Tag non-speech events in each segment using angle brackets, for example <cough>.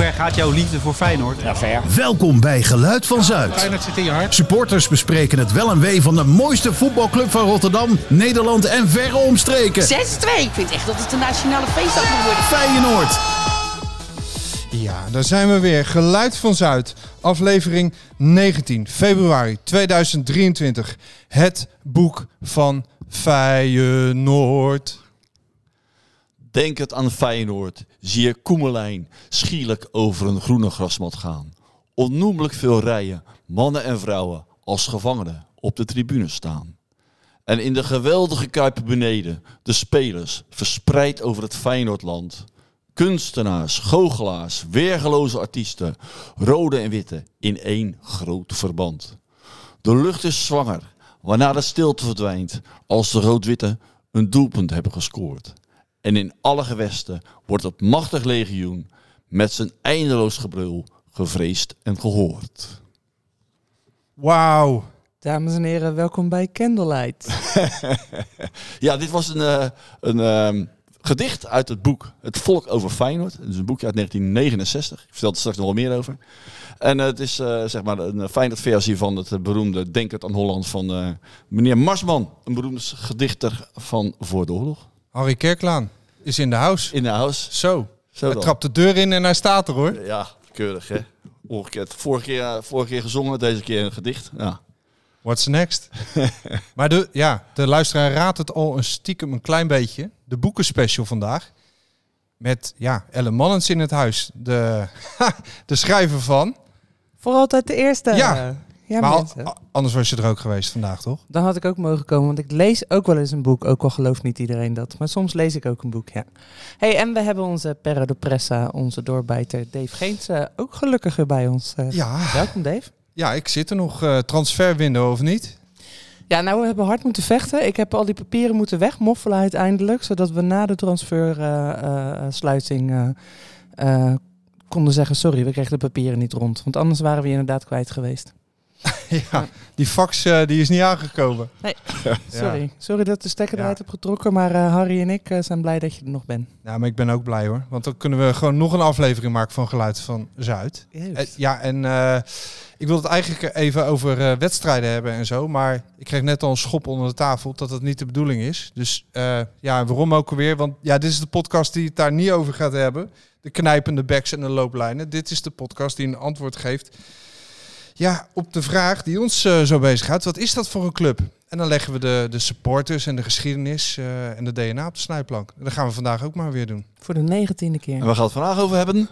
ver gaat jouw liefde voor Feyenoord? Ja, ver. Welkom bij Geluid van Zuid. Feyenoord zit in je hart. Supporters bespreken het wel en wee van de mooiste voetbalclub van Rotterdam, Nederland en verre omstreken. 6-2. Ik vind echt dat het een nationale feestdag moet worden. Feyenoord. Ja, daar zijn we weer. Geluid van Zuid. Aflevering 19 februari 2023. Het boek van Feyenoord. Denk het aan Feyenoord. Zie je Koemelijn schierlijk over een groene grasmat gaan. Onnoemelijk veel rijen, mannen en vrouwen, als gevangenen op de tribune staan. En in de geweldige kuipen beneden, de spelers, verspreid over het Feyenoordland. Kunstenaars, goochelaars, weergeloze artiesten, rode en witte, in één groot verband. De lucht is zwanger, waarna de stilte verdwijnt als de rood-witte een doelpunt hebben gescoord. En in alle gewesten wordt het machtig legioen met zijn eindeloos gebrul gevreesd en gehoord. Wauw. Dames en heren, welkom bij Candlelight. <laughs> Ja, dit was een, eh, een ehm, gedicht uit het boek Het Volk over Feyenoord. Het is een boekje uit 1969. Ik vertel er straks nog wel meer over. En eh, het is eh, zeg maar een Feyenoord-versie van het beroemde Denk het aan Holland van eh, meneer Marsman. Een beroemde gedichter van voor de oorlog. Harry Kerklaan is in de house. In de house. Zo. Zo Hij dan. trapt de deur in en hij staat er hoor. Ja, keurig hè. Ongekend. Vorige keer, eh, vorige keer gezongen, deze keer een gedicht. Ja. What's next? <laughs> maar de, ja, de luisteraar raadt het al een stiekem een klein beetje. De boekenspecial vandaag. Met ja, Ellen Mannens in het huis. De, <laughs> de schrijver van. Voor altijd de eerste. Ja. Ja maar al- anders was je er ook geweest vandaag, toch? Dan had ik ook mogen komen, want ik lees ook wel eens een boek. Ook al gelooft niet iedereen dat. Maar soms lees ik ook een boek, ja. Hey, en we hebben onze Perro de Pressa, onze doorbijter Dave Geens, eh, ook gelukkiger bij ons. eh. Ja. Welkom Dave. Ja, ik zit er nog. eh transferwindow of niet? Ja, nou, we hebben hard moeten vechten. Ik heb al die papieren moeten wegmoffelen uiteindelijk. Zodat we na de transfersluiting konden zeggen... sorry, we kregen de papieren niet rond. Want anders waren we inderdaad kwijt geweest. <laughs> ja, die fax eh, die is niet aangekomen. <laughs> Sorry, sorry dat de stekker Ja. eruit heb getrokken. Maar eh, Harry en ik eh, zijn blij dat je er nog bent. Ja, maar ik ben ook blij hoor. Want dan kunnen we gewoon nog een aflevering maken van Geluid van Zuid. Ja, en eh, ik wil het eigenlijk even over eh, wedstrijden hebben en zo. Maar ik kreeg net al een schop onder de tafel dat dat niet de bedoeling is. Dus eh, ja, waarom ook alweer? Want ja, dit is de podcast die het daar niet over gaat hebben. De knijpende backs en de looplijnen. Dit is de podcast die een antwoord geeft ja, op de vraag die ons eh, zo bezighoudt. Wat is dat voor een club? En dan leggen we de, de supporters en de geschiedenis eh, en de DNA op de snijplank. En dat gaan we vandaag ook maar weer doen. Voor de negentiende keer. En waar gaan we het vandaag over hebben?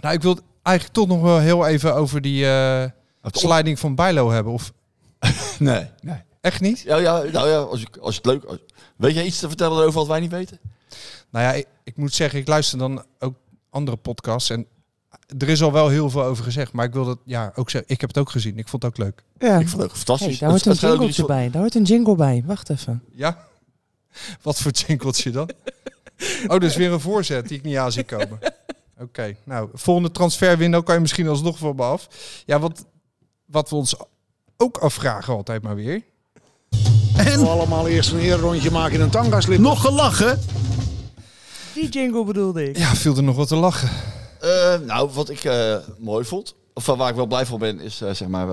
Nou, ik wil het eigenlijk toch nog wel heel even over die eh sliding van Bijlo hebben. Of <laughs> Nee. nee. echt niet? Ja, ja, nou ja, als, je, als het leuk... als- weet jij iets te vertellen over wat wij niet weten? Nou ja, ik, ik moet zeggen, ik luister dan ook andere podcasts. En er is al wel heel veel over gezegd. Maar ik wil dat ja, ook zeggen. Ik heb het ook gezien. Ik vond het ook leuk. Ja. Ik vond het ook fantastisch. Hey, daar hoort een het gaat ook jingletje niet zo- bij. Daar hoort een jingle bij. Wacht even. Ja? <laughs> Wat voor jinkeltje dan? Oh, dus weer een voorzet die ik niet aan zie komen. <laughs> Oké, nou, volgende transferwindow kan je misschien alsnog voor me af. Ja, wat, wat we ons ook afvragen altijd maar weer. En allemaal eerst een rondje maken in een tangaslip. nog gelachen. Die jingle bedoelde ik. Ja, viel er nog wat te lachen. Eh, nou, wat ik eh, mooi vond, of waar ik wel blij van ben, is eh, zeg maar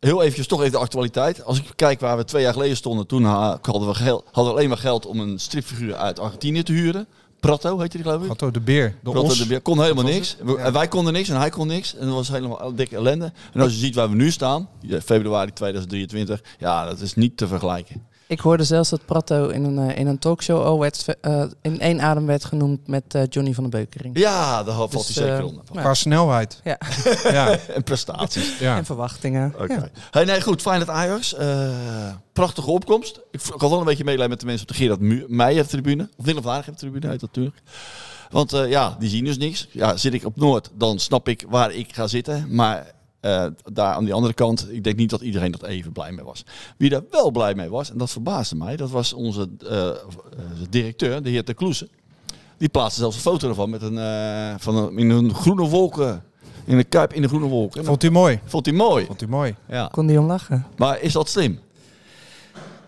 heel eventjes toch even de actualiteit. Als ik kijk waar we twee jaar geleden stonden, toen ha- hadden we, geld, hadden we alleen maar geld om een stripfiguur uit Argentinië te huren. Prato heette die geloof ik. Gatto de Beer, de Prato de Beer kon helemaal niks. Ja. En wij konden niks en hij kon niks. En dat was helemaal dikke ellende. En als je ziet waar we nu staan, februari 2023, ja, dat is niet te vergelijken. Ik hoorde zelfs dat Prato in een, eh, in een talkshow al werd, eh, in één adem werd genoemd met eh, Johnny van de Beukering. Ja, daar valt Dus, hij zeker onder. ja. Qua snelheid. Ja. <laughs> Ja, <laughs> En prestaties. ja. En verwachtingen. Oké. Ja. Hey, nee, goed. Fijn dat Ajax. eh, prachtige opkomst. Ik, ik had wel een beetje medelijden met de mensen op de Gerard Mu- Meijer tribune. Of Willem van tribune uit natuurlijk. Want eh, ja, die zien dus niks. Ja, zit ik op Noord, dan snap ik waar ik ga zitten. Maar eh, daar aan die andere kant, ik denk niet dat iedereen dat even blij mee was. Wie daar wel blij mee was, en dat verbaasde mij, dat was onze eh, eh, directeur, de heer Ter Kloesen. Die plaatste zelfs een foto ervan met een, eh, van een, in een groene wolken. In een kuip in de groene wolken. Vond hij mooi. Vond hij mooi. Vond hij mooi. Ja. Kon die om lachen? Maar is dat slim?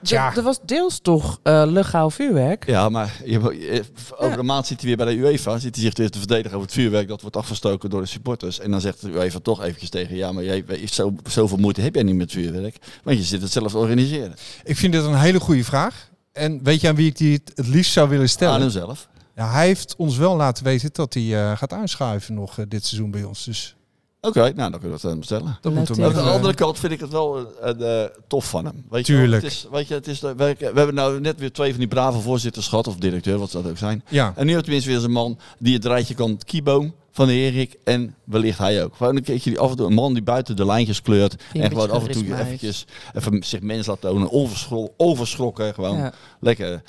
Ja. Er was deels toch eh, legaal vuurwerk. Ja, maar je, je- over Ja. een maand zit hij weer bij de UEFA. Zit hij zich weer te verdedigen over het vuurwerk dat wordt afgestoken door de supporters. En dan zegt de UEFA toch eventjes tegen, ja, maar jij, zo, zoveel moeite heb jij niet met vuurwerk. Want je zit het zelf te organiseren. Ik vind dit een hele goede vraag. En weet je aan wie ik die het, het liefst zou willen Aan stellen? hemzelf. Ja, hij heeft ons wel laten weten dat hij eh, gaat aanschuiven nog eh, dit seizoen bij ons. Dus Oké, nou dan kunnen we dat aan hem stellen. dat moeten we. Aan de eh, andere kant vind ik het wel eh, eh, tof van hem. Weet Je wel? Tuurlijk. Het is, weet je, het is, we, we hebben nou net weer twee van die brave voorzitters gehad, of directeur, wat zou dat ook zijn. Ja, En nu heeft tenminste weer eens een man die het rijtje kan kieboom van de Erik en wellicht hij ook. Gewoon een keertje die af en toe een man die buiten de lijntjes kleurt en gewoon af en toe eventjes even zich mens laat tonen, overschrokken, gewoon Ja. lekker,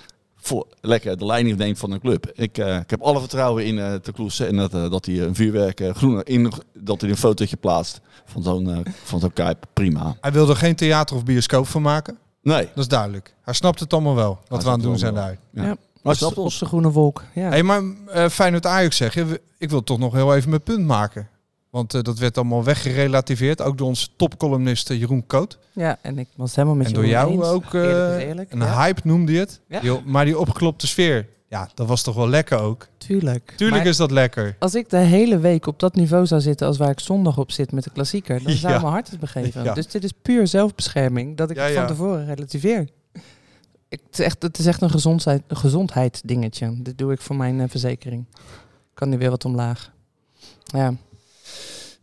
voor, lekker de leiding neemt van een club. Ik, eh, ik heb alle vertrouwen in eh de Kloes en dat, eh, dat hij een vuurwerk eh, groene in, dat hij een fotootje plaatst van zo'n eh, van zo'n kuip. Prima. hij wilde er geen theater of bioscoop van maken. Nee, Dat is duidelijk. Hij snapt het allemaal wel, wat we aan het doen zijn daar. Ja. Ja. maar Op, de groene wolk. Ja. Hey, maar eh Feyenoord Ajax zeg je, ik wil toch nog heel even mijn punt maken. Want eh, dat werd allemaal weggerelativeerd, ook door onze topcolumnist eh, Jeroen Koot. ja, en ik was helemaal met En je door jou eens. ook, eh, Eerlijk is eerlijk. Een ja, hype noemde je het. Ja. Die- maar die opgeklopte sfeer, ja, dat was toch wel lekker ook. tuurlijk. Tuurlijk Maar is dat lekker. Als ik de hele week op dat niveau zou zitten als waar ik zondag op zit met de klassieker, dan <laughs> zou Ja. mijn hart het begeven. Dus dit is puur zelfbescherming dat ik het van tevoren relativeer. Ik, het, is echt, het is echt een gezondheid, een gezondheidsdingetje. Dit doe ik voor mijn eh, verzekering. Kan nu weer wat omlaag. Ja,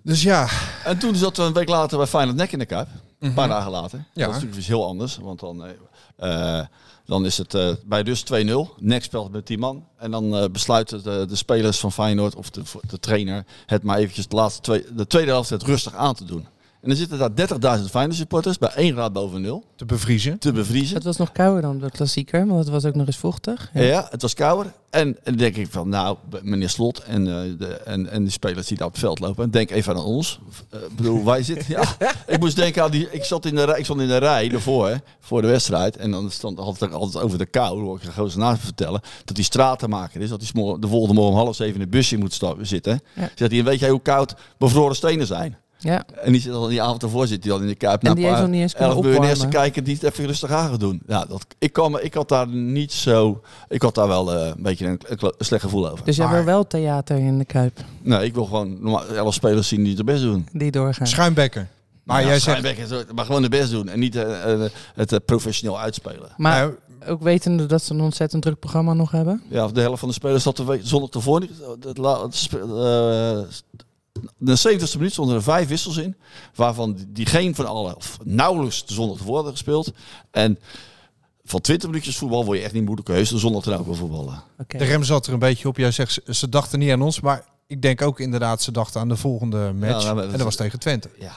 Dus ja. En toen zat we een week later bij Feyenoord Nek in de Kuip. Een paar dagen later. Ja. Dat is natuurlijk iets heel anders. Want dan, eh, eh, dan is het eh, bij dus 2-0. Nek speelt met 10 man. En dan besluiten de, de spelers van Feyenoord of de, de trainer het maar eventjes de, laatste twee, de tweede helft het rustig aan te doen. En dan zitten daar 30.000 Feyenoord supporters bij één graad boven nul Te bevriezen. te bevriezen. het was nog kouder dan de klassieker, want het was ook nog eens vochtig. Ja. het was kouder. En, en dan denk ik van, nou, meneer Slot en, eh, de, en, en die spelers die daar op het veld lopen, denk even aan ons. Eh, Ik bedoel, wij zitten, ja. Ik moest denken aan die, ik zat in de rij, ik stond in de rij ervoor, hè, voor de wedstrijd. En dan stond altijd, altijd over de kou, hoor ik een gozer naast vertellen, dat die stratenmaker is, dat hij de volgende morgen om half zeven in het busje moet stappen, zitten. Ja. Zegt hij, weet jij hoe koud bevroren stenen zijn? Ja, En die zit al die avond ervoor zit hij dan in de kuip. En die heeft nog niet eens kunnen opwarmen. kijken die het even rustig aan doen. Ja, dat, ik, kan, me- ik had daar niet zo. Ik had daar wel eh, een beetje een, slecht gevoel over. dus jij Maar- wil wel theater in de Kuip, Nee, ik wil gewoon normaal, elf spelers zien die het best doen. die doorgaan. Schuimbekker. Maar ja, jij zegt... maar gewoon de best doen en niet eh, eh, het professioneel uitspelen. Maar Nou, ook wetende dat ze een ontzettend druk programma nog hebben. Ja, de helft van de spelers zat de week, zondag tevoren. Het, het eh, de 70ste minuut stonden er vijf wissels in. Waarvan die- geen van allen, of nauwelijks de zondag tevoren hadden gespeeld. En van 20 minuutjes voetbal word je echt niet moeilijk zondag dan ook wel voetballen. De rem zat er een beetje op. Jij zegt, ze, dachten niet aan ons, maar ik denk ook inderdaad, ze dachten aan de volgende match. nou, en dat was tegen Twente. Ja,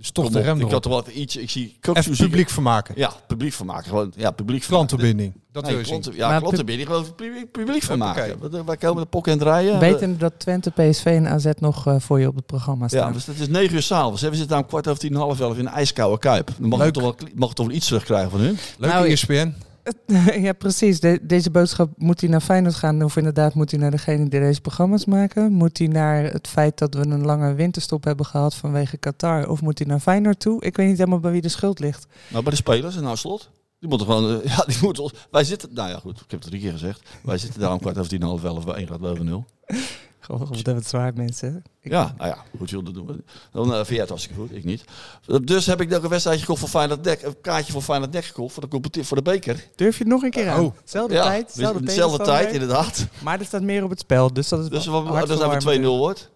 Dus toch Kom de op, rem Ik had er wel even iets, ik zie Even publiek vermaken. Ja, publiek van maken. Gewoon, ja, publiek Klantenbinding. Dat Nee, wil je zien. klanten, ja, Maar klantenbinding. Gewoon publiek, publiek van Hoppakee. maken. Want, eh, Wij komen de pokken en draaien. Wetende dat Twente, PSV en AZ nog eh, voor je op het programma Ja, staan. dus het is 9 uur s'avonds. We zitten daar om kwart over tien, half elf in een ijskoude kuip. Dan mag Leuk. ik toch wel, mag ik toch wel iets terugkrijgen van hun? Leuke Nou, ESPN. <laughs> ja, precies. De- deze boodschap moet hij naar Feyenoord gaan. Of inderdaad moet hij naar degene die deze programma's maken. Moet hij naar het feit dat we een lange winterstop hebben gehad vanwege Qatar. Of moet hij naar Feyenoord toe? Ik weet niet helemaal bij wie de schuld ligt. Nou, bij de spelers en nou slot. Die moeten gewoon, eh, <laughs> ja, die moeten. Wij zitten, nou ja, goed, ik heb het drie keer gezegd. Wij zitten daar om kwart over tien, half elf bij één graad boven nul. Goh, wat hebben het zwaar, mensen. Ik- Ja, nou ja, goed, dat doen we. Dan uh, vind jij het hartstikke goed, ik niet. Dus heb ik nog een wedstrijdje gekocht voor Feyenoord Dek, een kaartje voor Feyenoord Dek gekocht voor de competitie, voor de beker. Durf je het nog een keer aan? Oh. Zelfde ja, tijd, dus zelfde dezelfde tijd, inderdaad. Maar er staat meer op het spel, dus dat is Dus wat, dus het 2-0 wordt,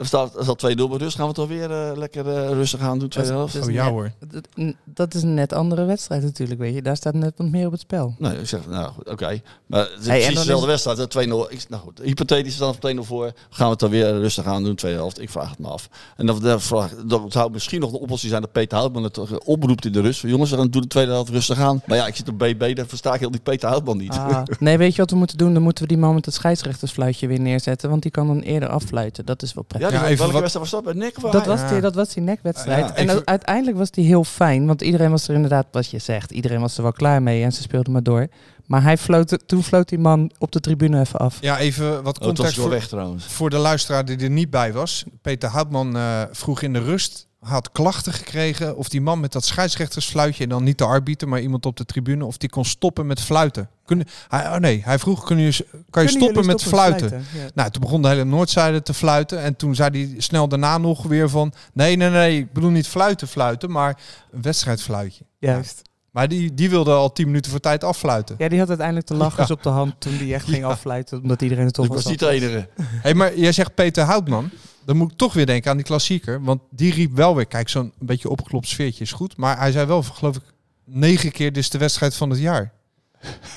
er staat, er staat 2-0 bij rust, gaan we toch weer eh, lekker eh, rustig aan doen, tweede helft. Dat is Oh ja net- hoor. Dat, dat is een net andere wedstrijd natuurlijk, weet je. Daar staat net wat meer op het spel. Nee, ik zeg, nou goed, oké. Maar het is Hey, en precies dan dezelfde is- wedstrijd, hè, 2-0. Ik- Nou goed, hypothetisch dan 2-0 voor. Gaan we het dan weer rustig aan doen, tweede helft? Ik vraag het me af. En dan, dan vraag, dat zou misschien nog een oplossing zijn dat Peter Houtman het eh, oproept in de rust. Jongens, gaan doen de tweede helft rustig aan. Maar ja, ik zit op BB, daar versta ik heel die Peter Houtman niet. Ah, nee, weet je wat we moeten doen? Dan moeten we die man met het scheidsrechtersfluitje weer neerzetten. Want die kan dan eerder affluiten. Dat is wel Ja, prettig. die- even welke wat- wedstrijd was dat? Bij Nick? dat, was die, dat was die nekwedstrijd. Ja, en uiteindelijk was die heel fijn. Want iedereen was er inderdaad, wat je zegt, iedereen was er wel klaar mee. En ze speelden maar door. Maar hij floot, toen floot die man op de tribune even af. Ja, even wat Oh, context voor, weg trouwens. voor de luisteraar die er niet bij was. Peter Houtman eh, vroeg in de rust, had klachten gekregen of die man met dat scheidsrechtersfluitje, en dan niet de arbiter, maar iemand op de tribune, of die kon stoppen met fluiten. Kun, hij, oh nee, hij vroeg, kun je, kan je Kunnen stoppen met fluiten? Ja. Nou, toen begon de hele Noordzijde te fluiten. En toen zei hij snel daarna nog weer van... Nee, nee, nee, ik bedoel niet fluiten, fluiten, maar een wedstrijdfluitje. Juist. Maar die, die wilde al tien minuten voor tijd affluiten. Ja, die had uiteindelijk de lachers op de hand toen die echt <laughs> ging Ja. affluiten. Omdat iedereen het toch Ik was niet de enige. hey, maar jij zegt Peter Houtman. Dan moet ik toch weer denken aan die klassieker. Want die riep wel weer... Kijk, zo'n beetje opgeklopt sfeertje is goed. Maar hij zei wel, geloof ik, negen keer... Is de wedstrijd van het jaar.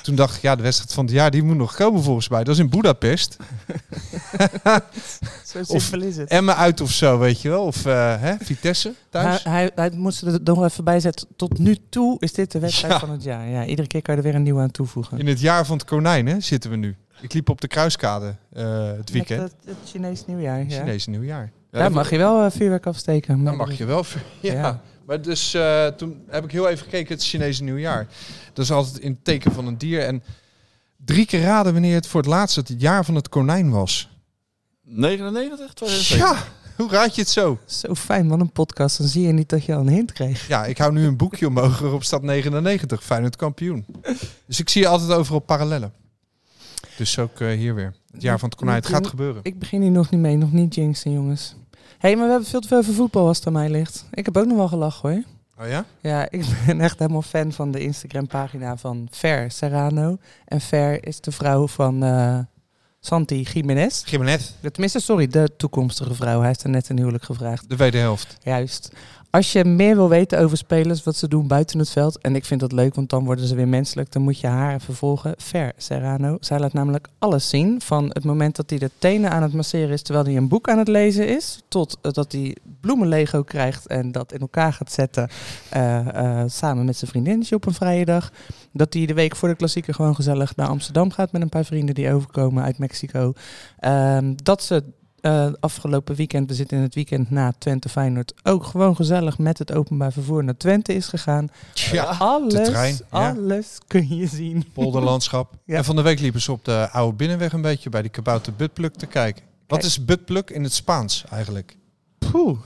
Toen dacht ik, ja, de wedstrijd van het jaar... die moet nog komen volgens mij. Dat is in Budapest. <laughs> Zo simpel is het. Emmen uit of zo, weet je wel. Of eh, hè, Vitesse Hij, thuis. hij, hij moest er nog even bij zetten. Tot nu toe is dit de wedstrijd Ja. van het jaar. Ja, iedere keer kan je er weer een nieuwe aan toevoegen. In het jaar van het konijn hè, zitten we nu. Ik liep op de kruiskade eh, het weekend. Met het, het Chinees nieuwjaar. Ja. Chinese nieuwjaar. Daar mag je wel eh, vuurwerk afsteken. Dan mag je wel. <laughs> Ja. Ja. Maar dus eh, toen heb ik heel even gekeken, het Chinese nieuwjaar. Dat is altijd in het teken van een dier. En drie keer raden wanneer het voor het laatst het jaar van het konijn was. 99? 2007? Ja, <laughs> hoe raad je het zo? Zo fijn, man, een podcast. Dan zie je niet dat je al een hint kreeg. Ja, ik hou nu een boekje omhoog waarop staat 99, Feyenoord kampioen. Dus ik zie altijd overal parallellen. Dus ook eh, hier weer. Het jaar van het konijn, het gaat gebeuren. Ik begin hier nog niet mee, nog niet jinxen, jongens. Hé, hey, maar we hebben veel te veel voetbal als het aan mij ligt. Ik heb ook nog wel gelachen, hoor. Oh ja? Ja, ik <laughs> ben echt helemaal fan van de Instagram-pagina van Fer Serrano. En Fer is de vrouw van eh, Santi Jiménez. Gimenez, Tenminste, sorry, de toekomstige vrouw. Hij is er net een huwelijk gevraagd. de wederhelft. Juist. Als je meer wil weten over spelers, wat ze doen buiten het veld. En ik vind dat leuk, want dan worden ze weer menselijk. Dan moet je haar even volgen. Fer Serrano. Zij laat namelijk alles zien. Van het moment dat hij de tenen aan het masseren is terwijl hij een boek aan het lezen is. Tot eh, dat hij bloemenlego krijgt en dat in elkaar gaat zetten. eh, eh, samen met zijn vriendinnetje op een vrije dag. Dat hij de week voor de klassieker gewoon gezellig naar Amsterdam gaat met een paar vrienden die overkomen uit Mexico. Ehm, dat ze eh, afgelopen weekend, we zitten in het weekend na Twente Feyenoord, ook gewoon gezellig met het openbaar vervoer naar Twente is gegaan. Ja, alles, de ja. alles kun je zien. polderlandschap. <laughs> Ja. En van de week liepen ze op de oude binnenweg een beetje bij die kabouter Butpluk te kijken. Wat Kijk. is Butpluk in het Spaans eigenlijk? Poeh.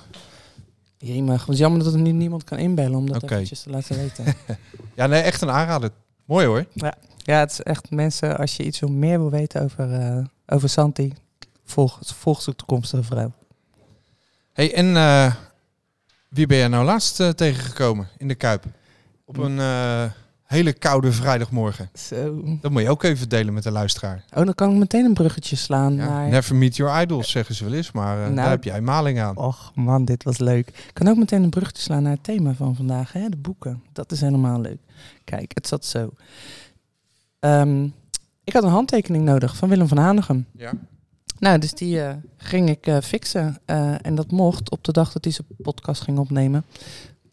Jemig, het is jammer dat er nu niemand kan inbellen om dat Oké. eventjes te laten weten. <laughs> Ja, nee, echt een aanrader. Mooi hoor. ja, het is echt mensen, als je iets wil meer wil weten over, eh, over Santi, volg, volg zijn toekomstige vrouw. Hey, en eh, wie ben jij nou laatst eh, tegengekomen in de Kuip? Op een eh, hele koude vrijdagmorgen. Zo. Dat moet je ook even delen met de luisteraar. Oh, dan kan ik meteen een bruggetje slaan Ja, naar... Never meet your idols, zeggen ze wel eens. Maar eh, Nou, daar heb jij maling aan. Och man, dit was leuk. Ik kan ook meteen een bruggetje slaan naar het thema van vandaag, hè? de boeken. Dat is helemaal leuk. Kijk, het zat zo. Ehm, ik had een handtekening nodig van Willem van Hanegem. Ja. Nou, dus die eh, ging ik eh, fixen. Eh, en dat mocht op de dag dat hij zijn podcast ging opnemen.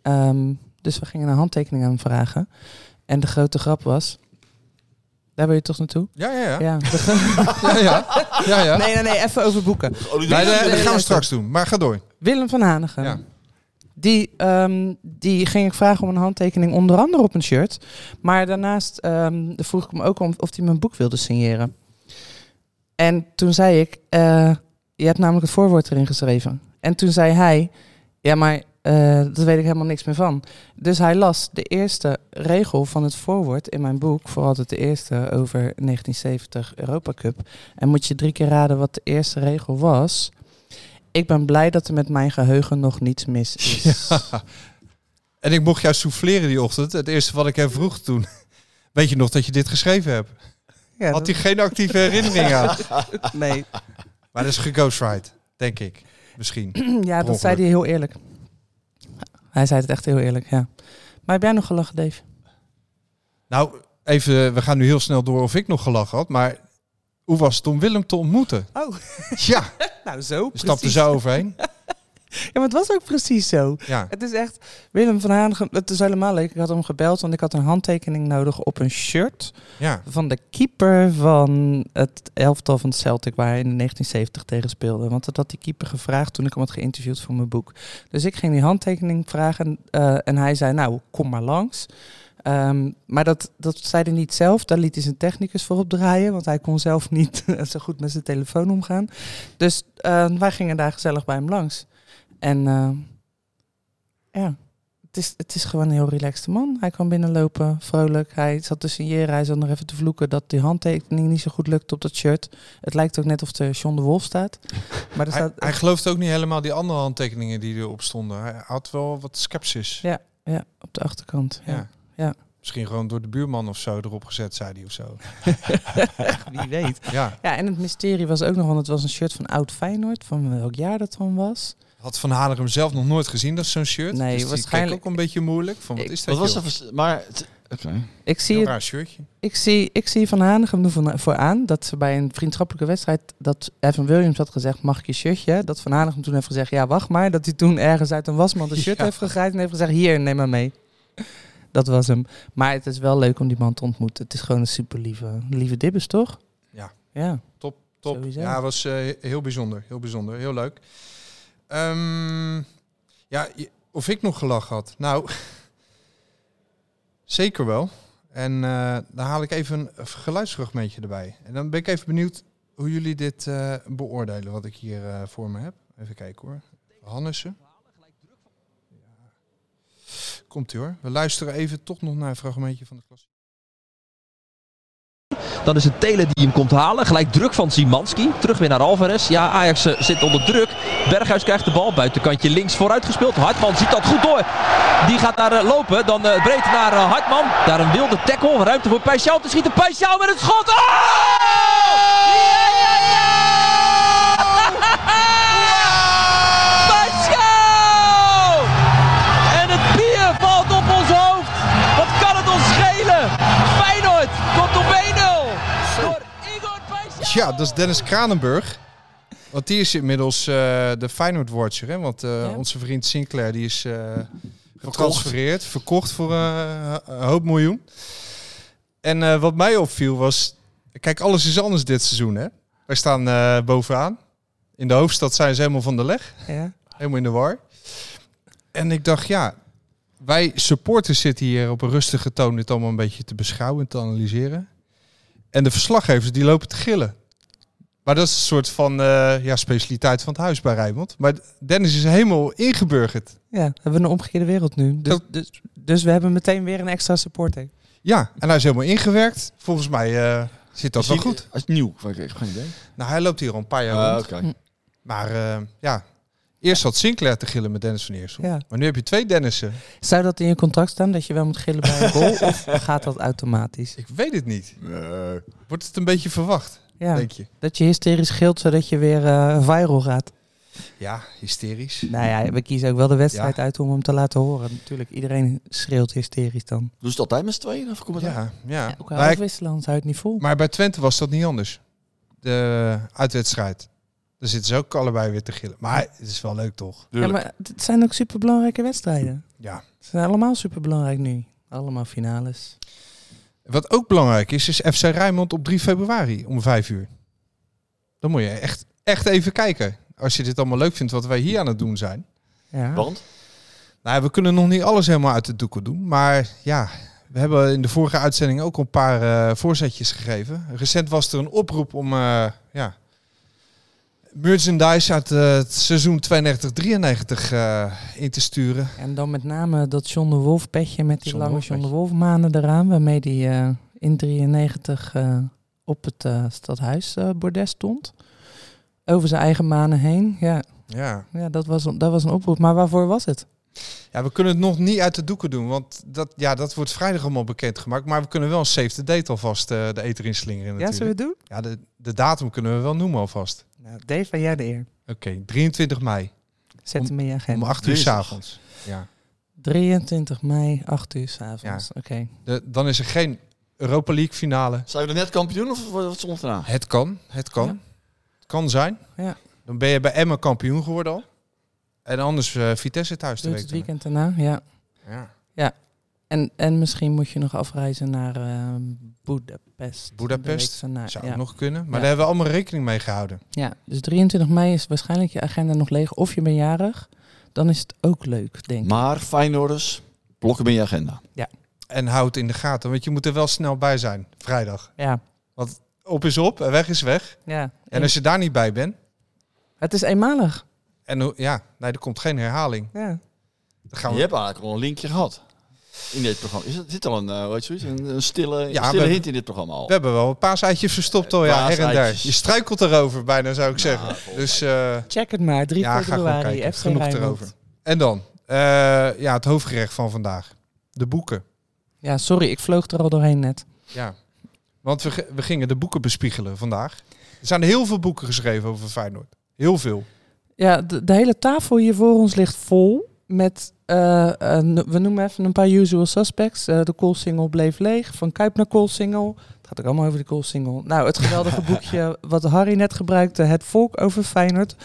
Ehm, dus we gingen een handtekening aan hem vragen. En de grote grap was... Daar wil je toch naartoe? Ja, ja, ja. Ja. <laughs> ja, ja. ja, ja. nee, nee, nee, even over boeken. Oh, die- Nee, nee, dat gaan we nee, straks doen. Maar ga door. Willem van Hanegem. Ja. Die, ehm, die ging ik vragen om een handtekening, onder andere op een shirt. Maar daarnaast ehm, vroeg ik hem ook om of hij mijn boek wilde signeren. En toen zei ik, eh, je hebt namelijk het voorwoord erin geschreven. En toen zei hij, ja, maar eh daar weet ik helemaal niks meer van. Dus hij las de eerste regel van het voorwoord in mijn boek, vooral het de eerste over 1970 Europa Cup. En moet je drie keer raden wat de eerste regel was. Ik ben blij dat er met mijn geheugen nog niets mis <laughs> is. Ja. En ik mocht jou souffleren die ochtend. Het eerste wat ik hem vroeg toen. <laughs> Weet je nog dat je dit geschreven hebt? Ja, Had hij geen actieve herinnering aan? <laughs> Nee. Maar dat is geghostwrite, denk ik. Misschien. <clears throat> ja, dat zei hij heel eerlijk. Hij zei het echt heel eerlijk, ja. Maar heb jij nog gelachen, Dave? Nou, even, we gaan nu heel snel door of ik nog gelachen had. Maar hoe was het om Willem te ontmoeten? Oh. Ja, <laughs> Nou, zo. stapte zo overheen. <laughs> <laughs> Ja, maar het was ook precies zo. Ja, Het is echt... Willem van Hanegem... Het is helemaal leuk. Ik had hem gebeld, want ik had een handtekening nodig op een shirt... ja. van de keeper van het elftal van Celtic... waar hij in 1970 tegen speelde. Want dat had die keeper gevraagd toen ik hem had geïnterviewd voor mijn boek. Dus ik ging die handtekening vragen... eh, en hij zei, nou, kom maar langs... Ehm, maar dat, dat zei hij niet zelf. Daar liet hij zijn technicus voor opdraaien. Want hij kon zelf niet <laughs> zo goed met zijn telefoon omgaan. Dus eh, wij gingen daar gezellig bij hem langs. En eh, ja, het is, het is gewoon een heel relaxed man. Hij kwam binnenlopen, vrolijk. Hij zat te signeren. Hij zat nog even te vloeken dat die handtekening niet zo goed lukt op dat shirt. Het lijkt ook net of er John de Wolf staat. <laughs> Maar er Hij, staat hij gelooft ook niet helemaal die andere handtekeningen die erop stonden. Hij had wel wat sceptisch. Ja. ja, op de achterkant. Ja. Ja. Ja. Misschien gewoon door de buurman of zo erop gezet, zei hij of zo. <laughs> Wie weet. Ja. Ja, en het mysterie was ook nog, want het was een shirt van Oud Feyenoord. Van welk jaar dat dan was. Had Van Hanegem zelf nog nooit gezien, dat zo'n shirt. Nee, dus waarschijnlijk- ook een beetje moeilijk. Van, wat Ik- is dat, Wat was er. Maar... het- Oké. Ik zie, Heel het, raar shirtje. ik, zie, ik zie Van Hanegem er van, voor aan dat ze bij een vriendschappelijke wedstrijd, dat Evan Williams had gezegd, mag ik je shirtje? Dat Van Hanegem toen heeft gezegd, ja wacht maar. Dat hij toen ergens uit een wasmand een <laughs> shirt Ja. heeft gegrijpt en heeft gezegd, hier, neem maar mee. Dat was hem. Maar het is wel leuk om die man te ontmoeten. Het is gewoon een super lieve, lieve dibbes, toch? Ja. Ja. Top, top. Sowieso. Ja, was eh, heel bijzonder. Heel bijzonder. Heel leuk. Ehm, ja, of ik nog gelachen had? Nou, <laughs> zeker wel. En eh dan haal ik even een geluidsfragmentje erbij. En dan ben ik even benieuwd hoe jullie dit eh, beoordelen, wat ik hier eh, voor me heb. Even kijken hoor. Hannessen. Komt ie hoor. We luisteren even toch nog naar een fragmentje van de klas. Dan is het Telen die hem komt halen. Gelijk druk van Zimanski. Terug weer naar Alvarez. Ja, Ajax eh, zit onder druk. Berghuis krijgt de bal. Buitenkantje links vooruit gespeeld. Hartman ziet dat goed door. Die gaat daar eh, lopen. Dan eh, breed naar Hartman. Daar een wilde tackle. Ruimte voor Pijsjouw. Te schieten Pijsjouw met het schot. Oh! Ja, dat is Dennis Kranenburg. Want die is inmiddels eh, de Feyenoord Watcher. Hè? Want eh, Ja. onze vriend Sinclair die is eh getransfereerd, verkocht voor eh, een hoop miljoen. En eh, wat mij opviel was, kijk, alles is anders dit seizoen. Hè? Wij staan eh, bovenaan. In de hoofdstad zijn ze helemaal van de leg. Ja. Helemaal in de war. En ik dacht, ja, wij supporters zitten hier op een rustige toon dit allemaal een beetje te beschouwen en te analyseren. En de verslaggevers die lopen te gillen. Maar dat is een soort van eh, ja, specialiteit van het huis bij Rijnmond. Maar Dennis is helemaal ingeburgerd. Ja, we hebben een omgekeerde wereld nu. Dus, Dat- dus, dus we hebben meteen weer een extra supporter. Ja, en hij is helemaal ingewerkt. Volgens mij eh, zit dat Is wel hij- goed. Hij is nieuw. Ik heb geen idee. Nou, hij loopt hier al een paar jaar Ah. Maar eh, ja, eerst had Sinclair te gillen met Dennis van Eersel. Ja. Maar nu heb je twee Dennissen. Zou dat in je contract staan, dat je wel moet gillen bij een goal? of <laughs> gaat dat automatisch? Ik weet het niet. Wordt het een beetje verwacht, Ja, denk je? dat je hysterisch gilt, zodat je weer eh, viral gaat. Ja, hysterisch. Nou ja, we kiezen ook wel de wedstrijd Ja. uit om hem te laten horen. Natuurlijk, iedereen schreeuwt hysterisch dan. Doen ze het altijd met z'n tweeën? Of kom het Ja, ja. Ook Maar, al anders hou je het niet vol. maar bij Twente was dat niet anders. De uitwedstrijd. Daar zitten ze ook allebei weer te gillen. Maar het is wel leuk toch? Ja, maar het zijn ook superbelangrijke wedstrijden. Ja. Ze zijn allemaal superbelangrijk nu. Allemaal finales. Wat ook belangrijk is, is FC Rijnmond op 3 februari om 5 uur. Dan moet je echt, echt even kijken. Als je dit allemaal leuk vindt wat wij hier aan het doen zijn. Ja. Want? Nou, we kunnen nog niet alles helemaal uit de doeken doen. Maar ja, we hebben in de vorige uitzending ook al een paar eh, voorzetjes gegeven. Recent was er een oproep om eh, ja, merchandise uit eh, het seizoen 92-93 eh, in te sturen. En dan met name dat John de Wolf petje met die John lange Wolf John de. Wolf manen eraan. Waarmee die eh, in 93 eh, op het stadhuis bordes stond. Over zijn eigen manen heen. Ja, Ja. ja dat, was, dat was een oproep. Maar waarvoor was het? Ja, we kunnen het nog niet uit de doeken doen. Want dat, ja, dat wordt vrijdag allemaal bekendgemaakt. Maar we kunnen wel een save the date alvast eh, de eter inslingeren Ja, zullen we natuurlijk. het doen? Ja, de, de datum kunnen we wel noemen alvast. Nou, Dave, van jij de eer. Oké, 23 mei. Zet Om- hem in je Om agenda. 8 uur s'avonds. Ja. 23 mei, 8 uur s'avonds. Oké. De, dan is er geen Europa League finale. Zijn we er net kampioen of wat stond eraan? Het kan, het kan. Ja. Het kan zijn. Ja. Dan ben je bij Emma kampioen geworden al. En anders eh, Vitesse thuis te het weekend daarna, ja. Ja. En, en misschien moet je nog afreizen naar eh Budapest. Daarna, Zou ja. nog kunnen. Maar Ja. daar hebben we allemaal rekening mee gehouden. Ja, dus 23 mei is waarschijnlijk je agenda nog leeg. Of je bent jarig. Dan is het ook leuk, denk ik. Maar Feyenoorders, blokken in je agenda. En houd het in de gaten, want je moet er wel snel bij zijn, vrijdag. Ja, Op is op en weg is weg. ja. En als je daar niet bij bent, Het is eenmalig. En hoe- ja, nee, er komt geen herhaling. Ja. Dan gaan Je we, hebt eigenlijk al een linkje gehad in dit programma. Is het, zit al een, eh, hoe heet zoiets? een, een stille, Ja, een stille we- hint in dit programma al? we hebben wel een paaseitjes verstopt al, ja, her en der. Paaseitjes. Je struikelt erover bijna, zou ik zeggen. Dus eh, Check het maar, 3 ja, februari, kijken. FC Genoeg Rijnmond. erover. En dan, eh, ja, het hoofdgerecht van vandaag. De boeken. Ja, sorry, ik vloog er al doorheen net. Ja, want we, we gingen de boeken bespiegelen vandaag. Er zijn heel veel boeken geschreven over Feyenoord. Heel veel. Ja, de, de hele tafel hier voor ons ligt vol met, eh, een- we noemen even een paar usual suspects. Eh, de Koolsingel bleef leeg, van Kuip naar Koolsingel. Het gaat ook allemaal over de Koolsingel. Nou, het geweldige <laughs> boekje wat Harry net gebruikte, Het Volk over Feyenoord.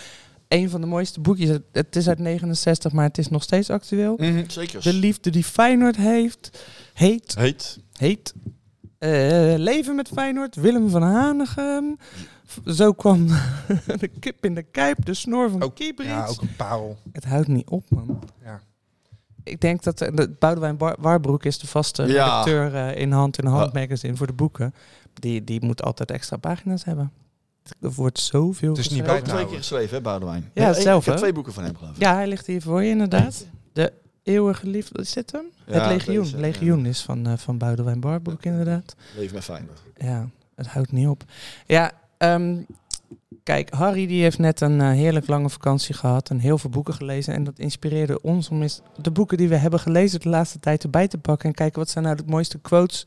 Een van de mooiste boekjes. Het- is uit 69, maar het is nog steeds actueel. Zeker. De liefde die Feyenoord heeft, heet, Heet. heet eh, Leven met Feyenoord, Willem van Hanegem. Zo kwam <laughs> de kip in de kuip, de snor van Ook- Kiebrits. Ja, ook een parel. Het houdt niet op, man. Ja. Ik denk dat de, de Boudewijn Bar- Warbroek is de vaste Ja. redacteur eh, in Hand in Hand Ja. magazine voor de boeken. Die, die moet altijd extra pagina's hebben. Er wordt zoveel Het is niet Ik geschreven. heb bij- twee keer geschreven, hè, Boudewijn? Ja, ik- zelf, Ik heb twee boeken van hem, geloof ik. Ja, hij ligt hier voor je inderdaad. De eeuwige liefde, is dit hem? Ja, het Legioen. deze, ja. Legioen is van, eh, van Boudewijn Warbroek inderdaad. Leef met Feyenoord. Ja, het houdt niet op. Ja, ehm, kijk, Harry die heeft net een eh, heerlijk lange vakantie gehad en heel veel boeken gelezen. En dat inspireerde ons om eens de boeken die we hebben gelezen de laatste tijd erbij te pakken. En kijken wat zijn nou de mooiste quotes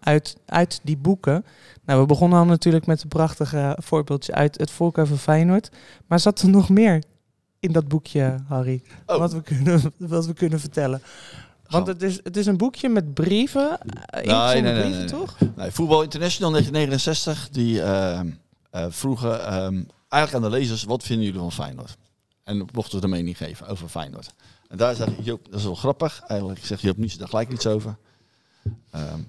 uit, uit die boeken. Nou, we begonnen al natuurlijk met een prachtige voorbeeldje uit Het Volk over Feyenoord. Maar zat er nog meer in dat boekje, Harry? Oh. Wat, we kunnen, wat we kunnen vertellen. Want Gaan het is, het is een boekje met brieven. Uh, Nee, nee, nee, brieven, nee, toch? Nee, Voetbal International 1969, die ehm, eh, vroegen ehm, eigenlijk aan de lezers, wat vinden jullie van Feyenoord? En mochten ze de mening geven over Feyenoord. En daar zegt Joop, dat is wel grappig, eigenlijk zegt Joop Niets daar gelijk iets over. Ehm,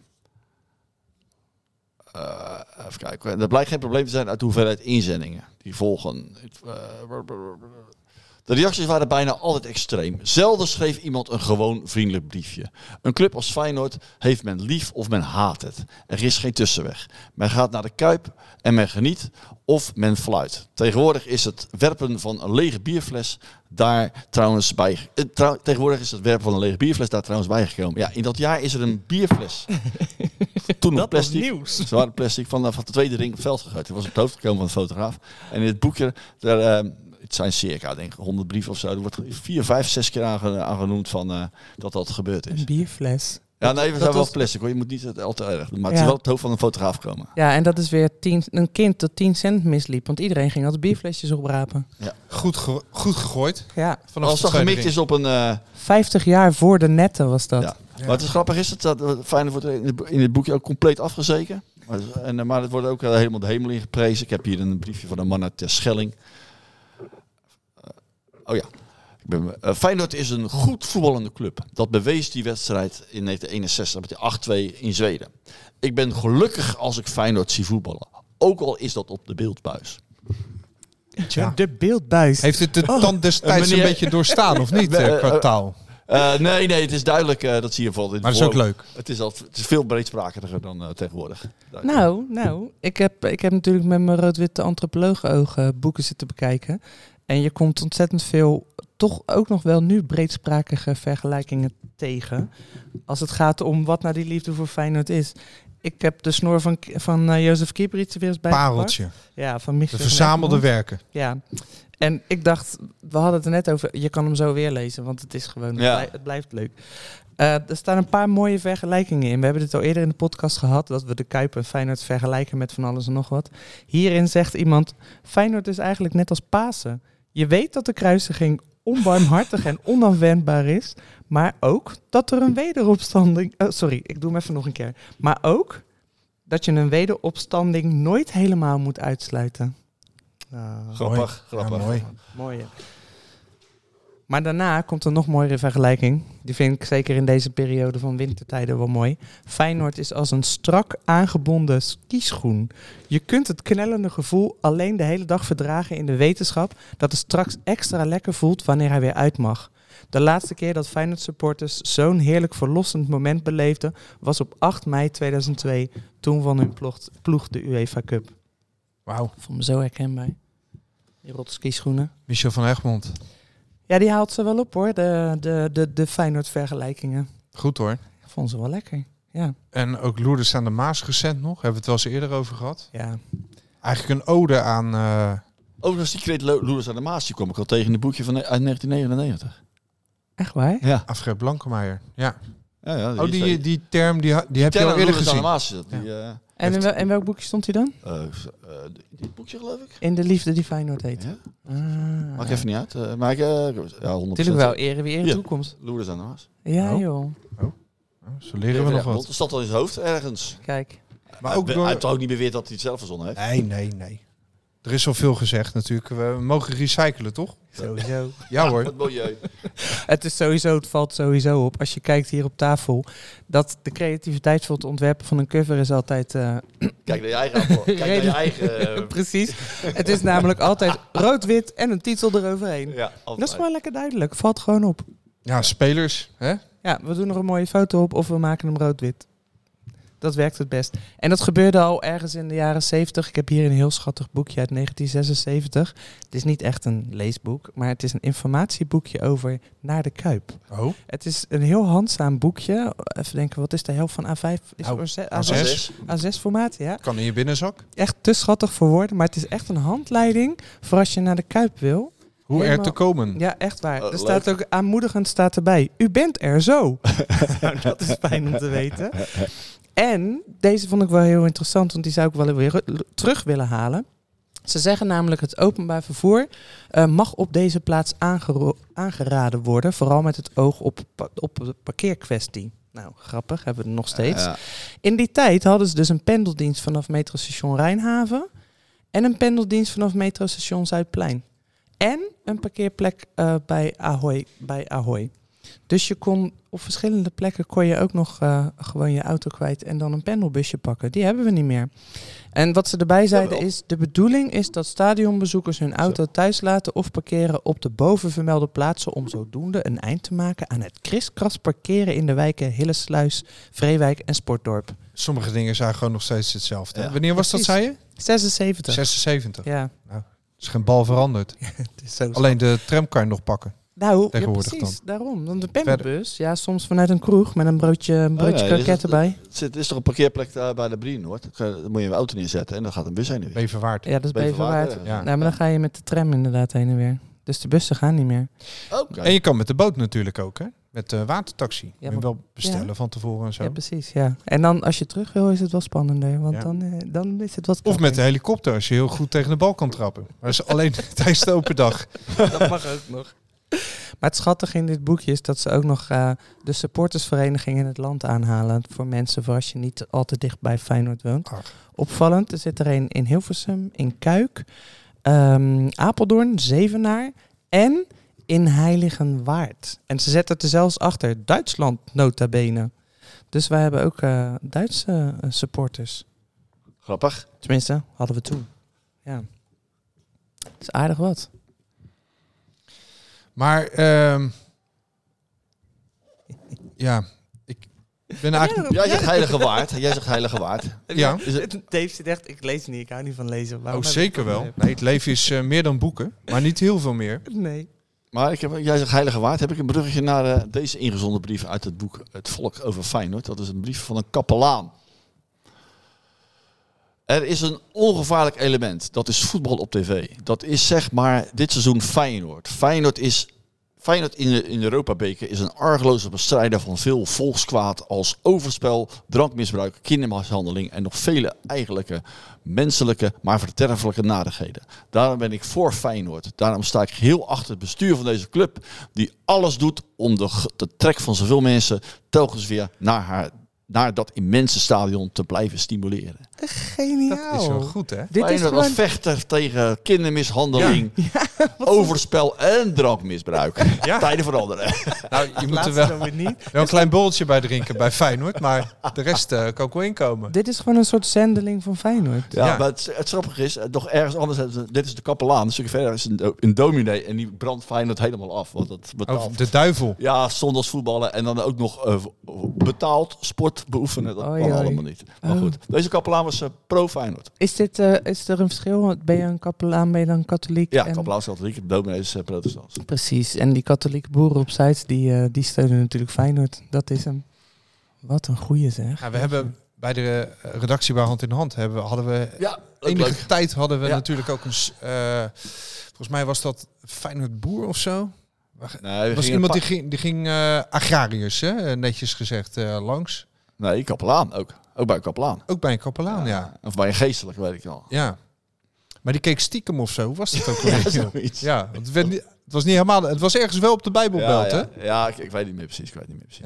eh, even kijken, er blijkt geen probleem te zijn uit de hoeveelheid inzendingen die volgen. Eh, De reacties waren bijna altijd extreem. Zelden schreef iemand een gewoon vriendelijk briefje. Een club als Feyenoord heeft men lief of men haat het. Er is geen tussenweg. Men gaat naar de Kuip en men geniet of men fluit. Tegenwoordig is het werpen van een lege bierfles daar trouwens bij... eh, trouw- tegenwoordig is het werpen van een lege bierfles daar trouwens bijgekomen. Ja, in dat jaar is er een bierfles. <laughs> Toen nog Dat was plastic. nieuws. Zware plastic van, de- van de tweede ring veld gegooid. Het was op het hoofd gekomen van de fotograaf. En in het boekje, daar, eh, het zijn circa denk ik 100 brieven of zo. Er wordt vier, vijf, zes keer aange- aangenoemd van eh, dat dat gebeurd is. Een bierfles. Ja, nee, we dat zijn wel was- plastic hoor. Je moet niet het al te erg doen. Maar het Ja. is wel het hoofd van een fotograaf gekomen. Ja, en dat is weer tien, een kind dat 10 cent misliep. Want iedereen ging altijd bierflesjes oprapen. Goed, ge- goed gegooid. Ja, Vanaf Als dat gemikt is op een... eh, 50 jaar voor de netten was dat. Ja. Maar het is grappig is het, dat eh, Feyenoord wordt in het, bo- in het boekje ook compleet afgezeken. Maar, en, eh, maar het wordt ook eh, helemaal de hemel in geprezen. Ik heb hier een briefje van een man uit Terschelling. Eh, oh ja. Ik ben, eh, Feyenoord is een goed voetballende club. Dat bewees die wedstrijd in 1961 met die 8-2 in Zweden. Ik ben gelukkig als ik Feyenoord zie voetballen. Ook al is dat op de beeldbuis. Ja. De beeldbuis. Heeft het de tand destijds een meneer- beetje doorstaan of niet, <laughs> Eh, eh, qua eh, taal? Eh, nee, nee, het is duidelijk. eh, dat zie je in Maar het is ook leuk. Het is, al, het is veel breedsprakeriger dan eh, tegenwoordig. Nou, nou ik, heb, ik heb natuurlijk met mijn rood-witte antropologenogen boeken zitten bekijken. En je komt ontzettend veel, toch ook nog wel nu breedsprakige vergelijkingen tegen. Als het gaat om wat nou die liefde voor Feyenoord is. Ik heb de snor van, van eh, Jozef Kiebrits er weer eens bij Pareltje. Ja, van De Michel van verzamelde werken. Ja, en ik dacht, we hadden het er net over, je kan hem zo weer lezen, want het is gewoon, het, Ja. het blijft leuk. Eh, er staan een paar mooie vergelijkingen in. We hebben dit al eerder in de podcast gehad, dat we de Kuip en Feyenoord vergelijken met van alles en nog wat. Hierin zegt iemand, Feyenoord is eigenlijk net als Pasen. Je weet dat de kruisiging onbarmhartig en onafwendbaar is, maar ook dat er een wederopstanding... oh, sorry, ik doe hem even nog een keer. Maar ook dat je een wederopstanding nooit helemaal moet uitsluiten. Ah. Grappig, grappig. mooi. Mooi. hè? Maar daarna komt een nog mooiere vergelijking. Die vind ik zeker in deze periode van wintertijden wel mooi. Feyenoord is als een strak aangebonden skischoen. Je kunt het knellende gevoel alleen de hele dag verdragen in de wetenschap dat het straks extra lekker voelt wanneer hij weer uit mag. De laatste keer dat Feyenoord supporters zo'n heerlijk verlossend moment beleefden was op 8 mei 2002. Toen won hun ploeg, de UEFA Cup. Wauw. Vond me zo herkenbaar. Die rotski schoenen. Michel van Egmond. Ja, die haalt ze wel op hoor, de, de, de, de Feyenoord vergelijkingen. Goed hoor. Ik vond ze wel lekker. Ja. En ook Loerders aan de Maas recent nog. Hebben we het wel eens eerder over gehad. ja. Eigenlijk een ode aan... eh, Overigens, die kreet Lo- Loerders aan de Maas, die kwam ik al tegen in het boekje van, uit 1999. Echt waar? Ja. Afgred Blankemeijer. Ja. ja, ja Oh, die, die term die, ha- die heb je al eerder Loerders aan de gezien. Maas. Die, eh, En in, wel- in welk boekje stond hij dan? eh, dit boekje geloof ik. In De Liefde die Feyenoord heet. Ja? Ah. Maakt even niet uit. eh, maar ik, eh, ja, 100%. Natuurlijk wel eren wie eren Ja. toekomt. Loerders aan de Maas. Ja Oh. joh, Oh, zo leren we nog wat. Dat staat al in zijn hoofd ergens. kijk. Maar ook hij, door... hij heeft toch ook niet beweerd dat hij het zelf verzonnen heeft. Nee, nee, nee. Er is al veel gezegd natuurlijk. We mogen recyclen, toch? Sowieso. Ja hoor. Wat milieu. Het is sowieso, het valt sowieso op. Als je kijkt hier op tafel, dat de creativiteit voor het ontwerpen van een cover is altijd... eh, Kijk naar je eigen appel. Kijk naar je eigen... eh, <laughs> precies. Het is namelijk altijd rood-wit en een titel eroverheen. ja, Dat is gewoon lekker duidelijk. Valt gewoon op. Ja, spelers. Hè? Ja, we doen er een mooie foto op of we maken hem rood-wit. Dat werkt het best. En dat gebeurde al ergens in de jaren 70. Ik heb hier een heel schattig boekje uit 1976. Het is niet echt een leesboek, maar het is een informatieboekje over naar de Kuip. Oh. Het is een heel handzaam boekje. Even denken, wat is de helft van A5? Is Nou, A6, A6. A6, formaat, ja. Kan in je binnenzak. Echt te schattig voor woorden, maar het is echt een handleiding voor als je naar de Kuip wil. Hoe er te komen. Ja, echt waar. Oh, er staat ook aanmoedigend staat erbij. U bent er zo. nou, <laughs> dat is fijn om te weten. <laughs> En deze vond ik wel heel interessant, want die zou ik wel weer ru- terug willen halen. Ze zeggen namelijk het openbaar vervoer eh, mag op deze plaats aangeraden worden, vooral met het oog op, op de parkeerkwestie. Nou, grappig, hebben we het nog steeds. Ja. In die tijd hadden ze dus een pendeldienst vanaf metrostation Rijnhaven en een pendeldienst vanaf metrostation Zuidplein. En een parkeerplek eh, bij, Ahoy, bij Ahoy. Dus je kon op verschillende plekken kon je ook nog eh, gewoon je auto kwijt en dan een pendelbusje pakken. Die hebben we niet meer. En wat ze erbij zeiden is, de bedoeling is dat stadionbezoekers hun auto thuis laten of parkeren op de bovenvermelde plaatsen om zodoende een eind te maken aan het kriskras parkeren in de wijken Hillesluis, Vreewijk en Sportdorp. Sommige dingen zijn gewoon nog steeds hetzelfde. Ja. Wanneer was dat, zei je? 76. 76. Ja, is geen bal veranderd. <laughs> Alleen de tram kan je nog pakken. Nou, ja, precies. Daarom. Dan de pendelbus. Ja, soms vanuit een kroeg met een broodje, een Oh, broodje dit is- kroket erbij. Het zit- is toch een parkeerplek daar bij de Brien, hoor. Dan moet je een auto neerzetten en dan gaat een bus heen en weer. Beverwaard. Ja, dat is Beverwaard, Beverwaard. ja. Ja. Nou, maar dan ga je met de tram inderdaad heen en weer. Dus de bussen gaan niet meer. Oké. En je kan met de boot natuurlijk ook, hè? Met de watertaxi. Moet je maar- wel bestellen ja. van tevoren en zo. Ja, precies. Ja. En dan als je terug wil, is het wel spannender. Want Ja. dan, eh, dan is het wat Of met de helikopter, als je heel goed tegen de bal kan trappen. Maar dat is alleen <laughs> tijdens de open dag. Dat mag ook nog. Maar het schattige in dit boekje is dat ze ook nog eh, de supportersvereniging in het land aanhalen. Voor mensen voor als je niet al te dicht bij Feyenoord woont. Ach. Opvallend, er zit er een in Hilversum, in Kuik, ehm, Apeldoorn, Zevenaar en in Heiligenwaard. En ze zetten er zelfs achter, Duitsland nota bene. Dus wij hebben ook eh, Duitse eh, supporters. Grappig. Tenminste, hadden we toen. Ja. Het is aardig wat. Maar ehm, ja, ik ben eigenlijk... Jij zegt heilige waard. Jij zegt heilige waard. <laughs> Ja, Dave zit echt, ik lees niet, ik hou niet van lezen. oh, zeker wel. Nee, het leven is eh, meer dan boeken, maar niet heel veel meer. Nee. maar ik heb, jij zegt heilige waard. Heb ik een bruggetje naar eh, deze ingezonden brief uit het boek Het Volk over Feyenoord. Dat is een brief van een kapelaan. Er is een ongevaarlijk element. Dat is voetbal op tv. Dat is zeg maar dit seizoen Feyenoord. Feyenoord is... Feyenoord in de, in de Europa-beker is een argeloze bestrijder van veel volkskwaad als overspel, drankmisbruik, kindermishandeling en nog vele eigenlijke menselijke, maar verderfelijke nadigheden. Daarom ben ik voor Feyenoord. Daarom sta ik heel achter het bestuur van deze club, die alles doet om de, de trek van zoveel mensen telkens weer naar, haar, naar dat immense stadion te blijven stimuleren. Geniaal. Dat is wel goed, hè? Dit is gewoon... vechter tegen kindermishandeling. <laughs> overspel en drankmisbruik. <laughs> Ja. Tijden veranderen. <laughs> Nou, je moet er wel, niet. wel een klein borreltje bij drinken bij Feyenoord, maar de rest eh, kan ook wel inkomen. Dit is gewoon een soort zendeling van Feyenoord. Ja, Ja. maar het, het grappige is, eh, nog ergens anders, ze- dit is de kapelaan, een stukje verder is een, een dominee en die brandt Feyenoord helemaal af. Want dat betaalt. De duivel. Ja, zondags voetballen en dan ook nog eh, betaald sport beoefenen. Dat kan allemaal niet. Maar Oh. goed, deze kapelaan was eh, pro-Feyenoord. Is, dit, eh, is er een verschil? Ben je een kapelaan, ben je dan katholiek? Ja, En- kapelaan is katholiek, de dominee is eh, protestants. Precies. En die katholieke boeren op die, eh, die steunen natuurlijk Feyenoord. Dat is hem. Wat een goeie zeg. Ja, we hebben bij de redactie bij Hand in Hand hebben, we- hadden we Ja, enige leuk. tijd hadden we Ja. natuurlijk ook een. eh, volgens mij was dat Feyenoord Boer of zo. Nee, Er was iemand die ging, die ging eh, agrariërs, hè, netjes gezegd, eh, langs. Nee, kapelaan ook. Ook bij een kapelaan. Ook bij een kapelaan, ja. Of bij een geestelijke, weet ik wel. ja. Maar die keek stiekem of zo. Hoe was dat ook <laughs> Ja, zoiets. ja, want het, werd niet, het was niet helemaal. Het was ergens wel op de Bijbelbelt, ja, hè? ja. Ja, ik, ik weet niet meer precies. Ik weet niet meer precies.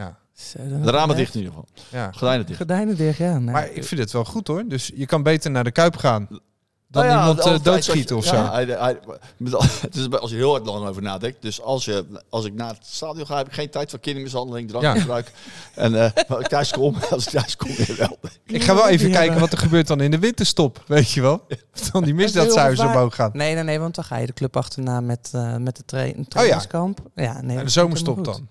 Ja, De ramen Ja. dicht in ieder geval. ja. Gordijnen dicht. Gordijnen dicht, ja. Maar ik vind het wel goed hoor. Dus je kan beter naar de Kuip gaan dan Nou ja, iemand al eh, dat of zo. Ja, het is als je heel hard lang over nadenkt. Dus als, je, als ik naar het stadion ga, heb ik geen tijd voor kindermishandeling, drankgebruik. <laughs> En eh <laughs> als ik thuis kom, als ik thuis kom, weer wel. Ik ga wel even Ja, kijken wat er gebeurt dan in de winterstop, weet je wel? <laughs> Dan die misdaadcijfers heel omhoog gaan. Nee, nee, nee, want dan ga je de club achterna met, eh met de tra een trainingskamp. ja. nee, En de zomerstop dan.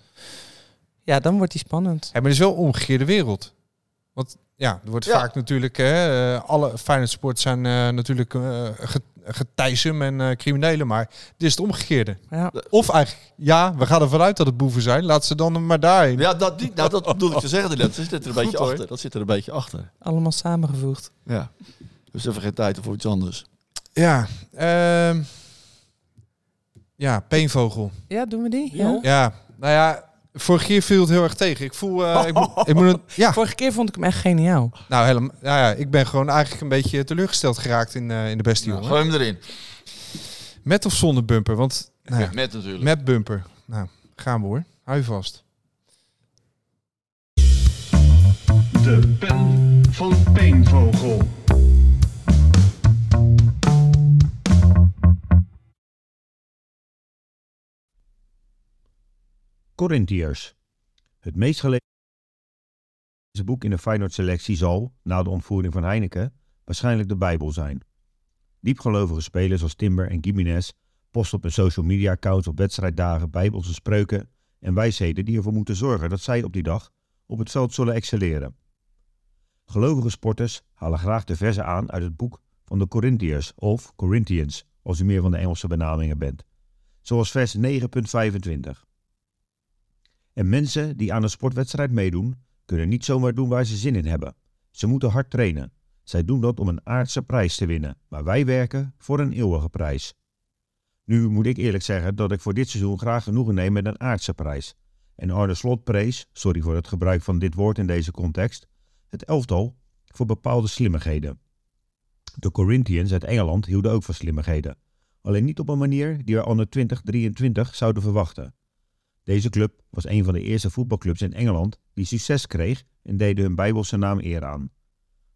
Ja, dan wordt die spannend. Ja, maar het is wel een omgekeerde wereld. Want ja, er wordt Ja. vaak natuurlijk... Hè, eh, alle Feyenoord sport zijn eh, natuurlijk eh get- getijsem en eh, criminelen. Maar dit is het omgekeerde. Ja. Of eigenlijk, ja, we gaan ervan uit dat het boeven zijn. Laat ze dan maar daarheen. Ja, dat, die, nou, dat bedoel ik te zeggen. Dat zit er een <laughs> beetje hoor. achter. Dat zit er een beetje achter. Allemaal samengevoegd. Ja. Dus even geen tijd voor iets anders. Ja, ehm, ja, peenvogel. Ja, doen we die? Ja. Ja, nou ja, vorig keer viel het heel erg tegen. Ik voel, eh, ik, moet, ik moet een, <laughs> ja, Vorige keer vond ik hem echt geniaal. nou helemaal, ja, ja, ik ben gewoon eigenlijk een beetje teleurgesteld geraakt in, eh, in de beste Nou, jongen. gooi hem erin. Met of zonder bumper, want <laughs> nou ja, Met natuurlijk. met bumper. Nou, gaan we hoor. Hou je vast. De pen van Peenvogel. Corinthiërs. Het meest gelezen boek in de Feyenoord-selectie zal, na de ontvoering van Heineken, waarschijnlijk de Bijbel zijn. Diepgelovige spelers als Timber en Gimenez posten op hun social media accounts op wedstrijddagen bijbelse spreuken en wijsheden die ervoor moeten zorgen dat zij op die dag op het veld zullen excelleren. Gelovige sporters halen graag de verzen aan uit het boek van de Corinthiërs of Corinthians, als u meer van de Engelse benamingen bent, zoals vers 9.25. En mensen die aan een sportwedstrijd meedoen, kunnen niet zomaar doen waar ze zin in hebben. Ze moeten hard trainen. Zij doen dat om een aardse prijs te winnen, maar wij werken voor een eeuwige prijs. Nu moet ik eerlijk zeggen dat ik voor dit seizoen graag genoegen neem met een aardse prijs. En Arne Slot prees, sorry voor het gebruik van dit woord in deze context, het elftal voor bepaalde slimmigheden. De Corinthians uit Engeland hielden ook van slimmigheden. Alleen niet op een manier die we anno 2023 zouden verwachten. Deze club was een van de eerste voetbalclubs in Engeland die succes kreeg en deden hun bijbelse naam eer aan.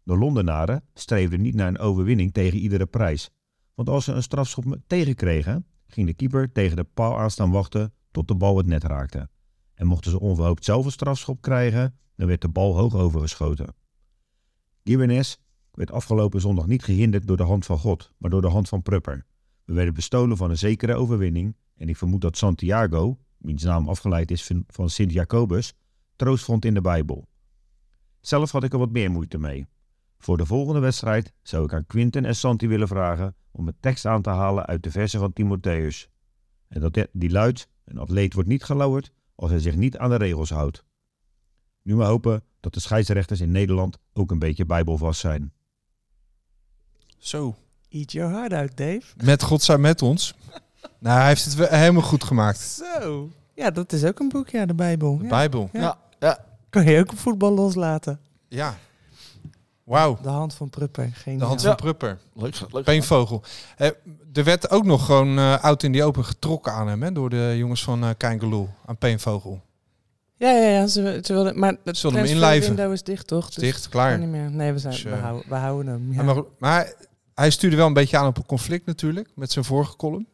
De Londenaren streefden niet naar een overwinning tegen iedere prijs, want als ze een strafschop tegenkregen, ging de keeper tegen de paal aan staan wachten tot de bal het net raakte. En mochten ze onverhoopt zelf een strafschop krijgen, dan werd de bal hoog overgeschoten. Gimenez werd afgelopen zondag niet gehinderd door de hand van God, maar door de hand van Prupper. We werden bestolen van een zekere overwinning en ik vermoed dat Santiago, wiens naam afgeleid is van- Sint Jacobus, troost vond in de Bijbel. Zelf had ik er wat meer moeite mee. Voor de volgende wedstrijd zou ik aan Quinten en Santi willen vragen om een tekst aan te halen uit de versen van Timotheus. En dat die luidt, een atleet wordt niet gelauwerd als hij zich niet aan de regels houdt. Nu maar hopen dat de scheidsrechters in Nederland ook een beetje bijbelvast zijn. Zo. Eat your heart out, Dave. Met God zijn met ons. <laughs> nou, hij heeft het wel helemaal goed gemaakt. Zo. Ja, dat is ook een boek, ja, de Bijbel. De Ja. Bijbel. Ja. Ja, ja. Kan je ook op voetbal loslaten. Ja. Wauw. De hand van Prupper. Geen De hand Ja. van Prupper. Leuk, leuk. Peenvogel. Eh, er werd ook nog gewoon eh oud in die open getrokken aan hem, hè, door de jongens van eh Kein aan Peenvogel. Ja, ja, ja. Ze, ze wilden, maar het Zullen hem inlijven. window is dicht, toch? Is dicht, klaar. kan niet meer. Nee, we, zijn, Dus, we, eh, houden, we houden hem. Ja. Maar, maar hij stuurde wel een beetje aan op een conflict natuurlijk, met zijn vorige column.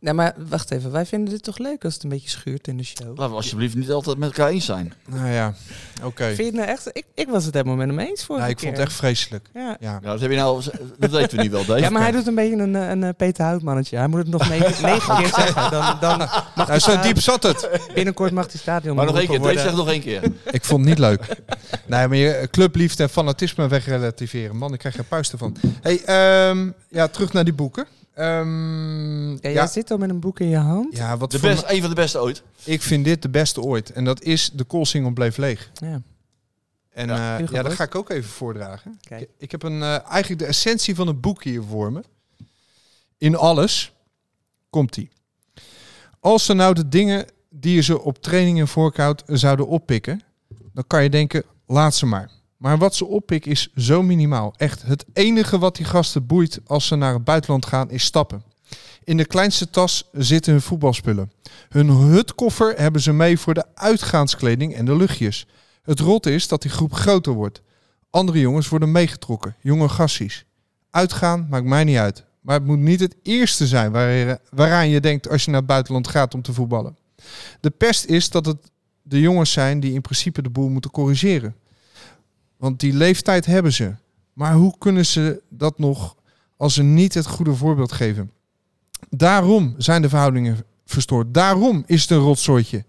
Nee, maar wacht even. Wij vinden dit toch leuk als het een beetje schuurt in de show? Laten we alsjeblieft niet altijd met elkaar eens zijn. Nou ja, oké. Vind je het nou echt... Ik, ik was het helemaal met hem eens voor. Nou, ik vond het echt vreselijk. Ja. Ja. Ja, dat heb je nou, dat weten we nu wel, Dave. Ja, maar hij doet een beetje een, eh, een, eh, Peter Houtmannetje. Hij moet het nog negen, <laughs> negen keer zeggen. Dan, dan mag Nou, hij zo diep zat het. Binnenkort mag hij stadion Maar nog één keer, worden. zegt nog één keer. Ik vond het niet leuk. Nee, maar je clubliefde en fanatisme wegrelativeren. Man, ik krijg er puist van. Hey, ehm, ja, terug naar die boeken. Ehm, Ja, ja, jij zit al met een boek in je hand. ja, wat De best, een van de beste ooit. ik vind dit de beste ooit. En dat is De Koolsingel bleef leeg. Ja. En Ja. ja, Heel ja, dat ga ik ook even voordragen. Kijk. Ik, ik heb een, eh, eigenlijk de essentie van het boek hier voor me. In alles komt die. Als ze nou de dingen die je ze op trainingen voorkoudt zouden oppikken, dan kan je denken, laat ze maar. Maar wat ze oppikken is zo minimaal. Echt, het enige wat die gasten boeit als ze naar het buitenland gaan is stappen. In de kleinste tas zitten hun voetbalspullen. Hun hutkoffer hebben ze mee voor de uitgaanskleding en de luchtjes. Het rot is dat die groep groter wordt. Andere jongens worden meegetrokken, jonge gassies. Uitgaan maakt mij niet uit. Maar het moet niet het eerste zijn waar- waaraan je denkt als je naar het buitenland gaat om te voetballen. De pest is dat het de jongens zijn die in principe de boel moeten corrigeren. Want die leeftijd hebben ze. Maar hoe kunnen ze dat nog als ze niet het goede voorbeeld geven? Daarom zijn de verhoudingen verstoord. Daarom is het een rotzooitje.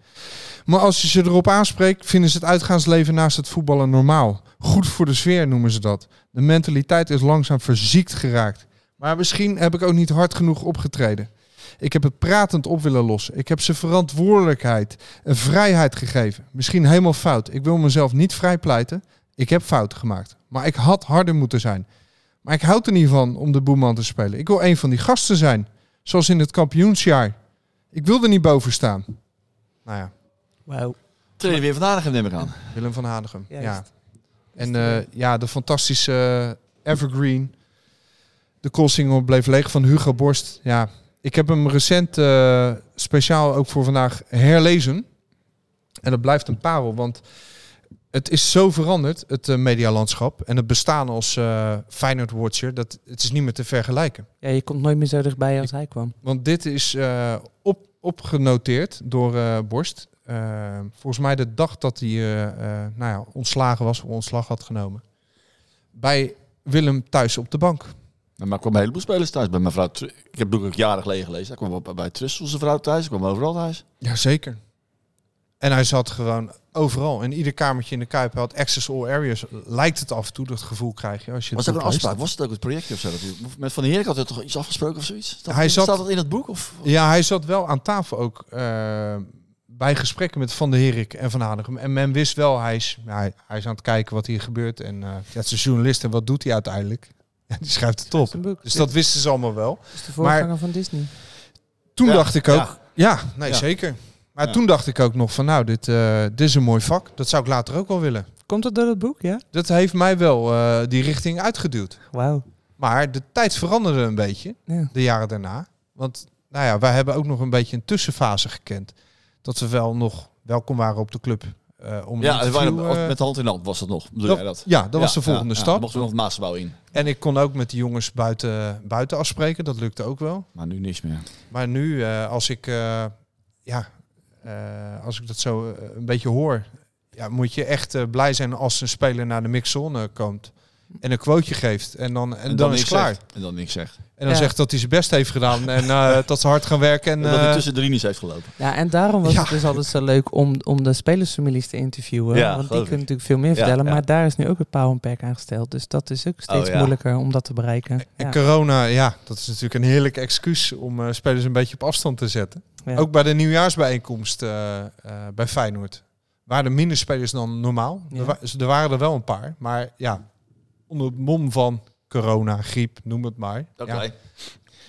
Maar als je ze erop aanspreekt, vinden ze het uitgaansleven naast het voetballen normaal. Goed voor de sfeer noemen ze dat. De mentaliteit is langzaam verziekt geraakt. Maar misschien heb ik ook niet hard genoeg opgetreden. Ik heb het pratend op willen lossen. Ik heb ze verantwoordelijkheid en vrijheid gegeven. Misschien helemaal fout. Ik wil mezelf niet vrijpleiten. Ik heb fouten gemaakt. Maar ik had harder moeten zijn. Maar ik houd er niet van om de boeman te spelen. Ik wil een van die gasten zijn. Zoals in het kampioensjaar. Ik wil er niet boven staan. Nou ja, Wauw. Trainer weer vandaag neem ik aan. Willem van Hanegem. Juist. Ja. En eh, ja, de fantastische eh, Evergreen. De koolsingel bleef leeg van Hugo Borst. Ja, ik heb hem recent eh, speciaal ook voor vandaag herlezen. En dat blijft een parel, want het is zo veranderd, het eh, medialandschap. En het bestaan als eh Feyenoord Watcher, dat, het is niet meer te vergelijken. Ja, je komt nooit meer zo dichtbij als hij kwam. Want dit is eh, op, opgenoteerd door eh, Borst. Eh, volgens mij de dag dat hij eh, eh, nou ja, ontslagen was, of ontslag had genomen. Bij Willem thuis op de bank. Maar ik kwam een heleboel spelers thuis. Bij mijn vrouw, ik heb het boek ook jaren geleden gelezen. Ik kwam op, bij Trussel zijn vrouw thuis. Ik kwam overal thuis. Jazeker. En hij zat gewoon overal. In ieder kamertje in de Kuip. Had access all areas. Lijkt het af en toe, dat gevoel krijg je. Als je Was dat een afspraak? Was het ook het projectje of zo? Dat u- Met Van der Heerlijk had hij toch iets afgesproken of zoiets? Staat, Hij zat- staat dat in het boek? Of? Ja, hij zat wel aan tafel ook eh, bij gesprekken met Van der Herik en Van Hanegem. En men wist wel, hij is, ja, hij, hij is aan het kijken wat hier gebeurt. En eh, ja, het is een journalist en wat doet hij uiteindelijk? <laughs> Ja, die schrijft het op. Dus dat wisten ze allemaal wel. Dat is de voorganger van Disney. Toen Ja, dacht ik ook, ja. ja, nee Ja. zeker. Maar Ja. toen dacht ik ook nog van, nou, dit, eh, dit is een mooi vak. Dat zou ik later ook wel willen. Komt dat door het boek, ja? Dat heeft mij wel eh, die richting uitgeduwd. Wauw. Maar de tijd veranderde een beetje, Ja. de jaren daarna. Want nou ja, wij hebben ook nog een beetje een tussenfase gekend. Dat we wel nog welkom waren op de club. eh om Ja, waren, met de hand in de hand was dat nog. Bedoel dat- jij dat? Ja, dat was de volgende stap. Mochten we nog het in. En ik kon ook met de jongens buiten, buiten afspreken. Dat lukte ook wel. Maar nu niks meer. Maar nu, eh, als ik eh, ja, als ik dat zo eh, een beetje hoor, ja, moet je echt eh, blij zijn als een speler naar de mixzone komt en een quoteje geeft. En dan, en dan, is het klaar. zegt. En dan niks zegt. En dan Ja. zegt dat hij zijn best heeft gedaan en eh, <laughs> dat ze hard gaan werken. En, En dat hij eh, tussen de linies heeft gelopen. Ja, en daarom was Ja. het dus altijd zo leuk om, om de spelersfamilies te interviewen. Ja, want die kunnen natuurlijk veel meer vertellen. ja. Maar daar is nu ook het perk aangesteld. Dus dat is ook steeds Oh, ja. moeilijker om dat te bereiken. En Ja. corona, ja, dat is natuurlijk een heerlijk excuus om eh, spelers een beetje op afstand te zetten. Ja. Ook bij de nieuwjaarsbijeenkomst eh, eh, bij Feyenoord waren er minder spelers dan normaal. Ja. Er, wa- er waren er wel een paar, maar ja, onder het mom van corona, griep, noem het maar, Oké. ja,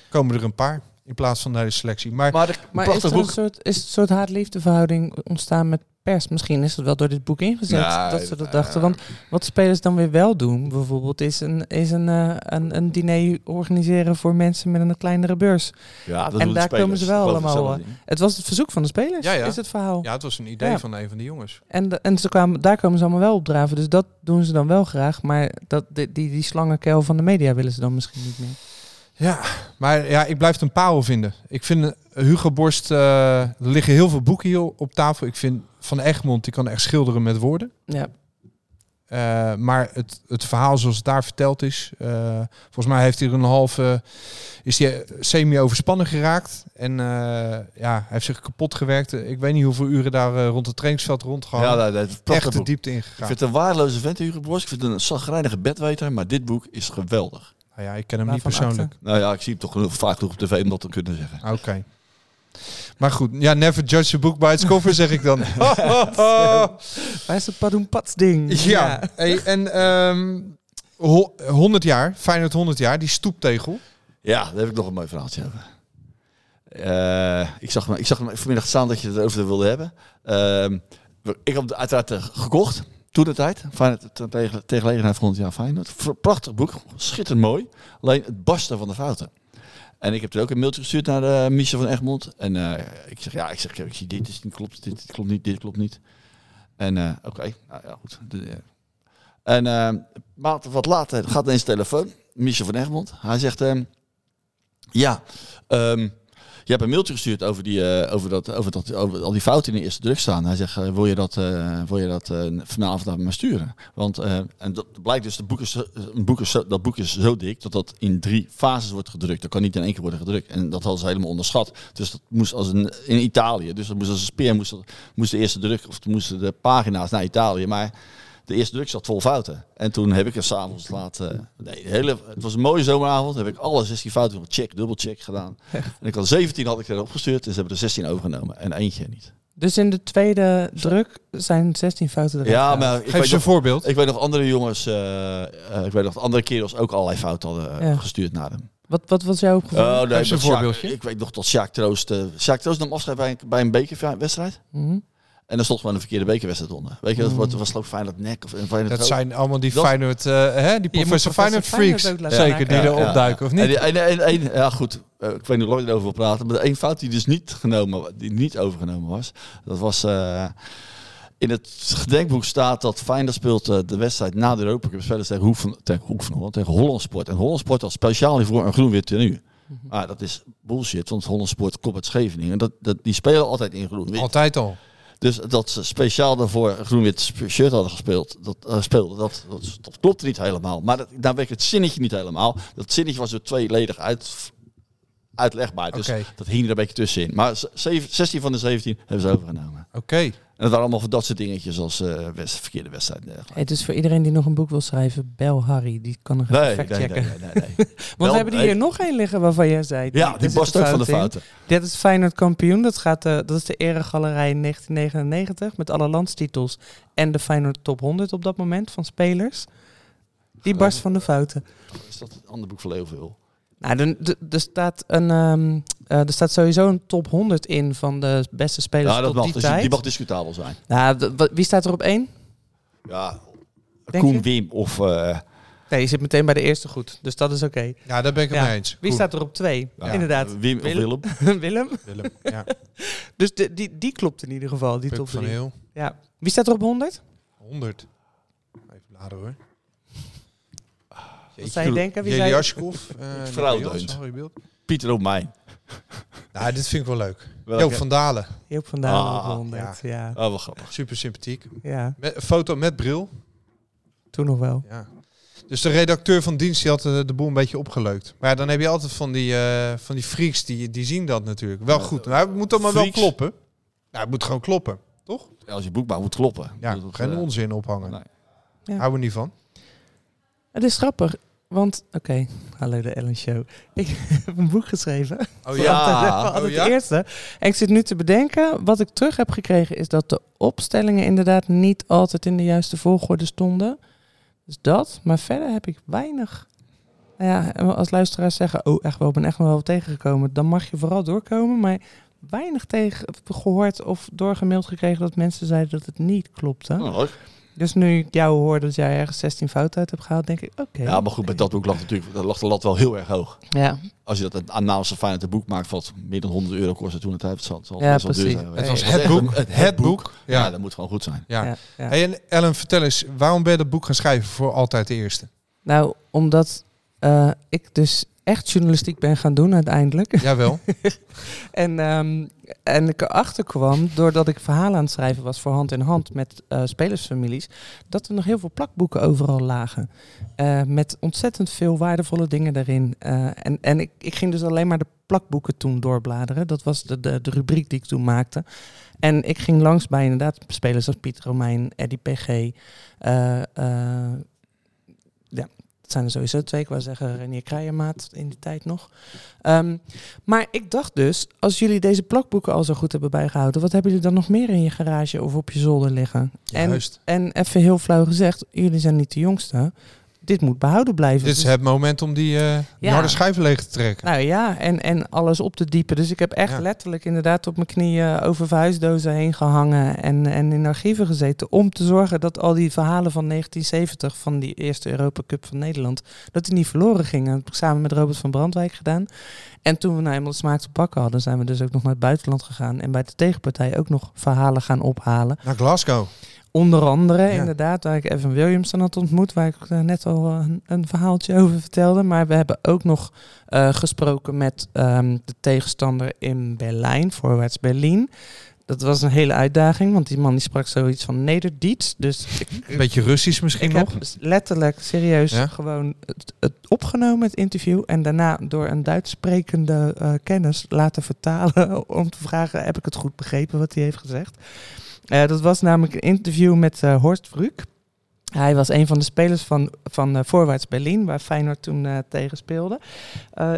komen er een paar in plaats van de hele selectie. Maar, Maar, de, Maar is er een soort, is een soort haat-liefde-verhouding ontstaan met pers? Misschien is het wel door dit boek ingezet dat ze dat dachten. Want wat spelers dan weer wel doen, bijvoorbeeld, is een, is een, eh, een, een diner organiseren voor mensen met een kleinere beurs. Ja, dat En daar spelers. komen ze wel allemaal, niet. Het was het verzoek van de spelers, Ja, ja. is het verhaal. ja, het was een idee Ja. van een van de jongens. En, de- en ze kwamen, daar komen ze allemaal wel op draven. Dus dat doen ze dan wel graag. Maar dat, die, die, die slangenkel van de media willen ze dan misschien niet meer. Ja, maar ja, ik blijf het een parel vinden. Ik vind Hugo Borst, eh, er liggen heel veel boeken hier op tafel. Ik vind Van Egmond, die kan echt schilderen met woorden. Ja. Eh, maar het, het verhaal zoals het daar verteld is, eh, volgens mij heeft hij er een halve, is hij semi overspannen geraakt. En eh, ja, hij heeft zich kapot gewerkt. Ik weet niet hoeveel uren daar eh, rond het trainingsveld rondgegaan. Ja, dat, dat is echt de boek. diepte Ik ingegaan. vind het een waardeloze vent, Hugo Borst. Ik vind het een zagrijnige bedweter, maar dit boek is geweldig. Nou ja, ik ken hem niet persoonlijk. Nou ja, ik zie hem toch vaak genoeg op tv om dat te kunnen zeggen. Oké. Maar goed, ja, never judge a book by its cover, zeg ik dan. <laughs> Waar is het padoenpats ding? ja, Hey, en ehm, ho- 100 jaar, Feyenoord 100 jaar, die stoeptegel. Ja, daar heb ik nog een mooi verhaaltje over. Eh, ik, zag, hem- ik zag hem vanmiddag staan dat je het over wilde hebben. Ehm, ik heb het uiteraard eh, gekocht, toen de tijd. Feyenoord, ten tegen, tegen gelegenheid van 100 jaar Feyenoord. Prachtig boek, schitterend mooi. Alleen het barsten van de fouten. En ik heb toen ook een mailtje gestuurd naar uh, Michel van Egmond. En eh, ik zeg, ja, ik zeg, ik zie dit, niet klopt, dit, dit klopt niet, dit klopt niet. En eh, oké, nou ja, goed. De- eh. en eh, maand wat later gaat ineens de telefoon. Michel van Egmond. Hij zegt, ehm, ja, ehm, je hebt een mailtje gestuurd over, die, eh, over, dat, over, dat, over al die fouten in de eerste druk staan. Hij zegt, eh, wil je dat, eh, wil je dat vanavond naar me sturen? Want en dat blijkt dus, de boek is, een boek is zo, dat boek is zo dik dat dat in drie fases wordt gedrukt. Dat kan niet in één keer worden gedrukt. En dat hadden ze helemaal onderschat. Dus dat moest als een, in Italië. Dus dat moest als een speer, moest, moest de eerste druk, of moesten de pagina's naar Italië. Maar de eerste druk zat vol fouten. En toen heb ik er s'avonds laat... eh, nee, de hele, het was een mooie zomeravond. Heb ik alle 16 fouten check, dubbel check gedaan. <laughs> En ik had 17 had ik erop gestuurd. Dus hebben er 16 overgenomen. En eentje niet. Dus in de tweede druk zijn 16 fouten erin. Ja, maar ik Geef weet, eens een voorbeeld. ik weet nog andere jongens... eh, eh, ik weet nog dat andere kerels ook allerlei fouten hadden Ja. gestuurd naar hem. Wat, wat was jouw opgevallen? Oh, nee, Geef een Sjaak- voorbeeldje. Ik weet nog dat Sjaak Troost... eh Sjaak Troost nam afscheid bij een, bij een bekerwedstrijd. Mhm. En dan stond gewoon een verkeerde bekerwedstrijd onder. Weet je, dat was, was geloof ik Feyenoord nek of Feyenoord Dat zijn allemaal die Dat- Feyenoord, eh, hè, die professor professor Feyenoord freaks. Zeker, maken. die Ja, erop ja. duiken, of En, niet? die- en, en, en- ja, goed. eh, ik weet niet hoe lang erover wil praten. Maar de één fout die dus niet genomen, die niet overgenomen was, dat was eh, in het gedenkboek staat dat Feyenoord speelt eh, de wedstrijd na de Europa Cup spelen tegen Hoek van, tegen Hoek van Holland, tegen Holland Sport. En Holland Sport had speciaal hiervoor een groen-wit tenue. Maar dat is bullshit, want Holland Sport komt uit Scheveningen. En dat, dat, die spelen altijd in groen-wit. Altijd al. Dus dat ze speciaal daarvoor groen-wit shirt hadden gespeeld, dat, eh, speelde, dat, dat, klopte niet helemaal. Maar daar werd het zinnetje niet helemaal. Dat zinnetje was er tweeledig uit, uitlegbaar. Dus dat hing er een beetje tussenin. Maar z- zeven- 16 van de 17 hebben ze overgenomen. Oké. En dat waren allemaal van dat soort dingetjes als eh west, verkeerde wedstrijd. dergelijke. Hey, dus voor iedereen die nog een boek wil schrijven, bel Harry. Die kan nog even Nee, nee, checken. nee, nee, nee, nee. <laughs> Want we hebben hier nee. nog één liggen waarvan jij zei. Ja, die zit past ook van de in. fouten. Dit is Feyenoord kampioen. Dat, gaat, eh, dat is de Eregalerij in 1999 met alle landstitels. En de Feyenoord top 100 op dat moment van spelers. Die barst van de fouten. Is dat een ander boek van Leeuwenveel? Nou, er- staat een, ehm, eh, er staat sowieso een top 100 in van de beste spelers Ja, dat tot mag, die dus tijd. die mag discutabel zijn. Nou, wie staat er op één? Ja, Denk Koen je? Wim of... eh, Nee, je zit meteen bij de eerste goed. Dus dat is oké. Ja, daar ben ik het Ja. mee eens. Wie staat er op twee? Ja. Inderdaad. Wim of Willem. Willem. <laughs> Willem. Ja. <laughs> Dus de, die, die klopt in ieder geval, die Puk top van drie. Heel. Ja. Wie staat er op 100? 100. Even laden hoor. Wat zou je denken? Wie zei- eh. Pieter Romein. <laughs> Nou, dit vind ik wel leuk. Welke? Joop van Dalen. Joop van Dalen Ah, op 100. Ja. Oh, wel grappig. Super sympathiek. Ja. Met, foto met bril. toen nog wel. Ja. Dus de redacteur van dienst die had eh, de boel een beetje opgeleukt. Maar ja, dan heb je altijd van die, eh, van die freaks die, die zien dat natuurlijk. Wel goed. Nou, het moet dan maar wel kloppen. Nou, het moet gewoon kloppen. Toch? Ja, als je boek maakt, moet kloppen. Ja, Dat- geen onzin ophangen. nee. Ja. Houden we niet van. Het is grappig, want... Oké, hallo de Ellen Show. Ik <laughs> heb een boek geschreven. Oh ja. Altijd, Oh, ja? de eerste. En ik zit nu te bedenken, wat ik terug heb gekregen... is dat de opstellingen inderdaad niet altijd in de juiste volgorde stonden. Dus dat, maar verder heb ik weinig... Nou ja, als luisteraars zeggen, oh echt wel, ik ben echt wel wat tegengekomen. Dan mag je vooral doorkomen, maar weinig tegen gehoord of doorgemaild gekregen dat mensen zeiden dat het niet klopte. Leuk. Dus nu ik jou hoor dat jij ergens 16 fouten uit hebt gehaald, denk ik, oké. Ja, maar goed, bij dat boek lag natuurlijk dat lag de lat wel heel erg hoog. Ja, Als je dat aan namens van Feyenoord een boek maakt wat meer dan 100 euro kostte toen het het zal Ja, duur precies. Het was Dat het boek. een- Het boek. Ja. Ja. dat moet gewoon goed zijn. Ja. ja, ja. Hey, en Ellen, vertel eens, waarom ben je dat boek gaan schrijven voor altijd de eerste? Nou, omdat eh, ik dus echt journalistiek ben gaan doen uiteindelijk. Jawel. <laughs> en, ehm, en ik erachter kwam, doordat ik verhalen aan het schrijven was voor hand in hand met eh, spelersfamilies, dat er nog heel veel plakboeken overal lagen. Eh, met ontzettend veel waardevolle dingen erin. Eh, en en ik, ik ging dus alleen maar de plakboeken toen doorbladeren. Dat was de, de, de rubriek die ik toen maakte. En ik ging langs bij inderdaad spelers als Piet Romein, Eddie PG. ja, het zijn er sowieso twee. Ik wou zeggen Renier Krijemaat in die tijd nog. Ehm, maar ik dacht dus, als jullie deze plakboeken al zo goed hebben bijgehouden, wat hebben jullie dan nog meer in je garage of op je zolder liggen? Juist. En, en even heel flauw gezegd, jullie zijn niet de jongste. Dit moet behouden blijven. Dit is Dus- het moment om die, die Ja. harde schijven leeg te trekken. nou ja, en, en alles op te diepen. Dus ik heb echt Ja. letterlijk inderdaad op mijn knieën over verhuisdozen heen gehangen en, en in archieven gezeten. Om te zorgen dat al die verhalen van 1970, van die eerste Europa Cup van Nederland, dat die niet verloren gingen. Dat heb ik samen met Robert van Brandwijk gedaan. En toen we nou eenmaal de smaak te pakken hadden, zijn we dus ook nog naar het buitenland gegaan. En bij de tegenpartij ook nog verhalen gaan ophalen. Naar Glasgow. Onder andere, Ja. inderdaad, waar ik Evan Williamson had ontmoet, waar ik eh, net al eh, een, een verhaaltje over vertelde. Maar we hebben ook nog eh, gesproken met ehm, de tegenstander in Berlijn, voorwaarts Berlin. Dat was een hele uitdaging, want die man die sprak zoiets van Nederdiets. Dus Een beetje Russisch misschien ik nog. heb letterlijk, serieus, Ja? gewoon het, het opgenomen, het interview. En daarna door een Duits sprekende kennis laten vertalen. <laughs> Om te vragen, heb ik het goed begrepen wat hij heeft gezegd? Eh, dat was namelijk een interview met eh, Horst Vruk. Hij was een van de spelers van, van eh, Voorwaarts Berlin, waar Feyenoord toen tegen speelde.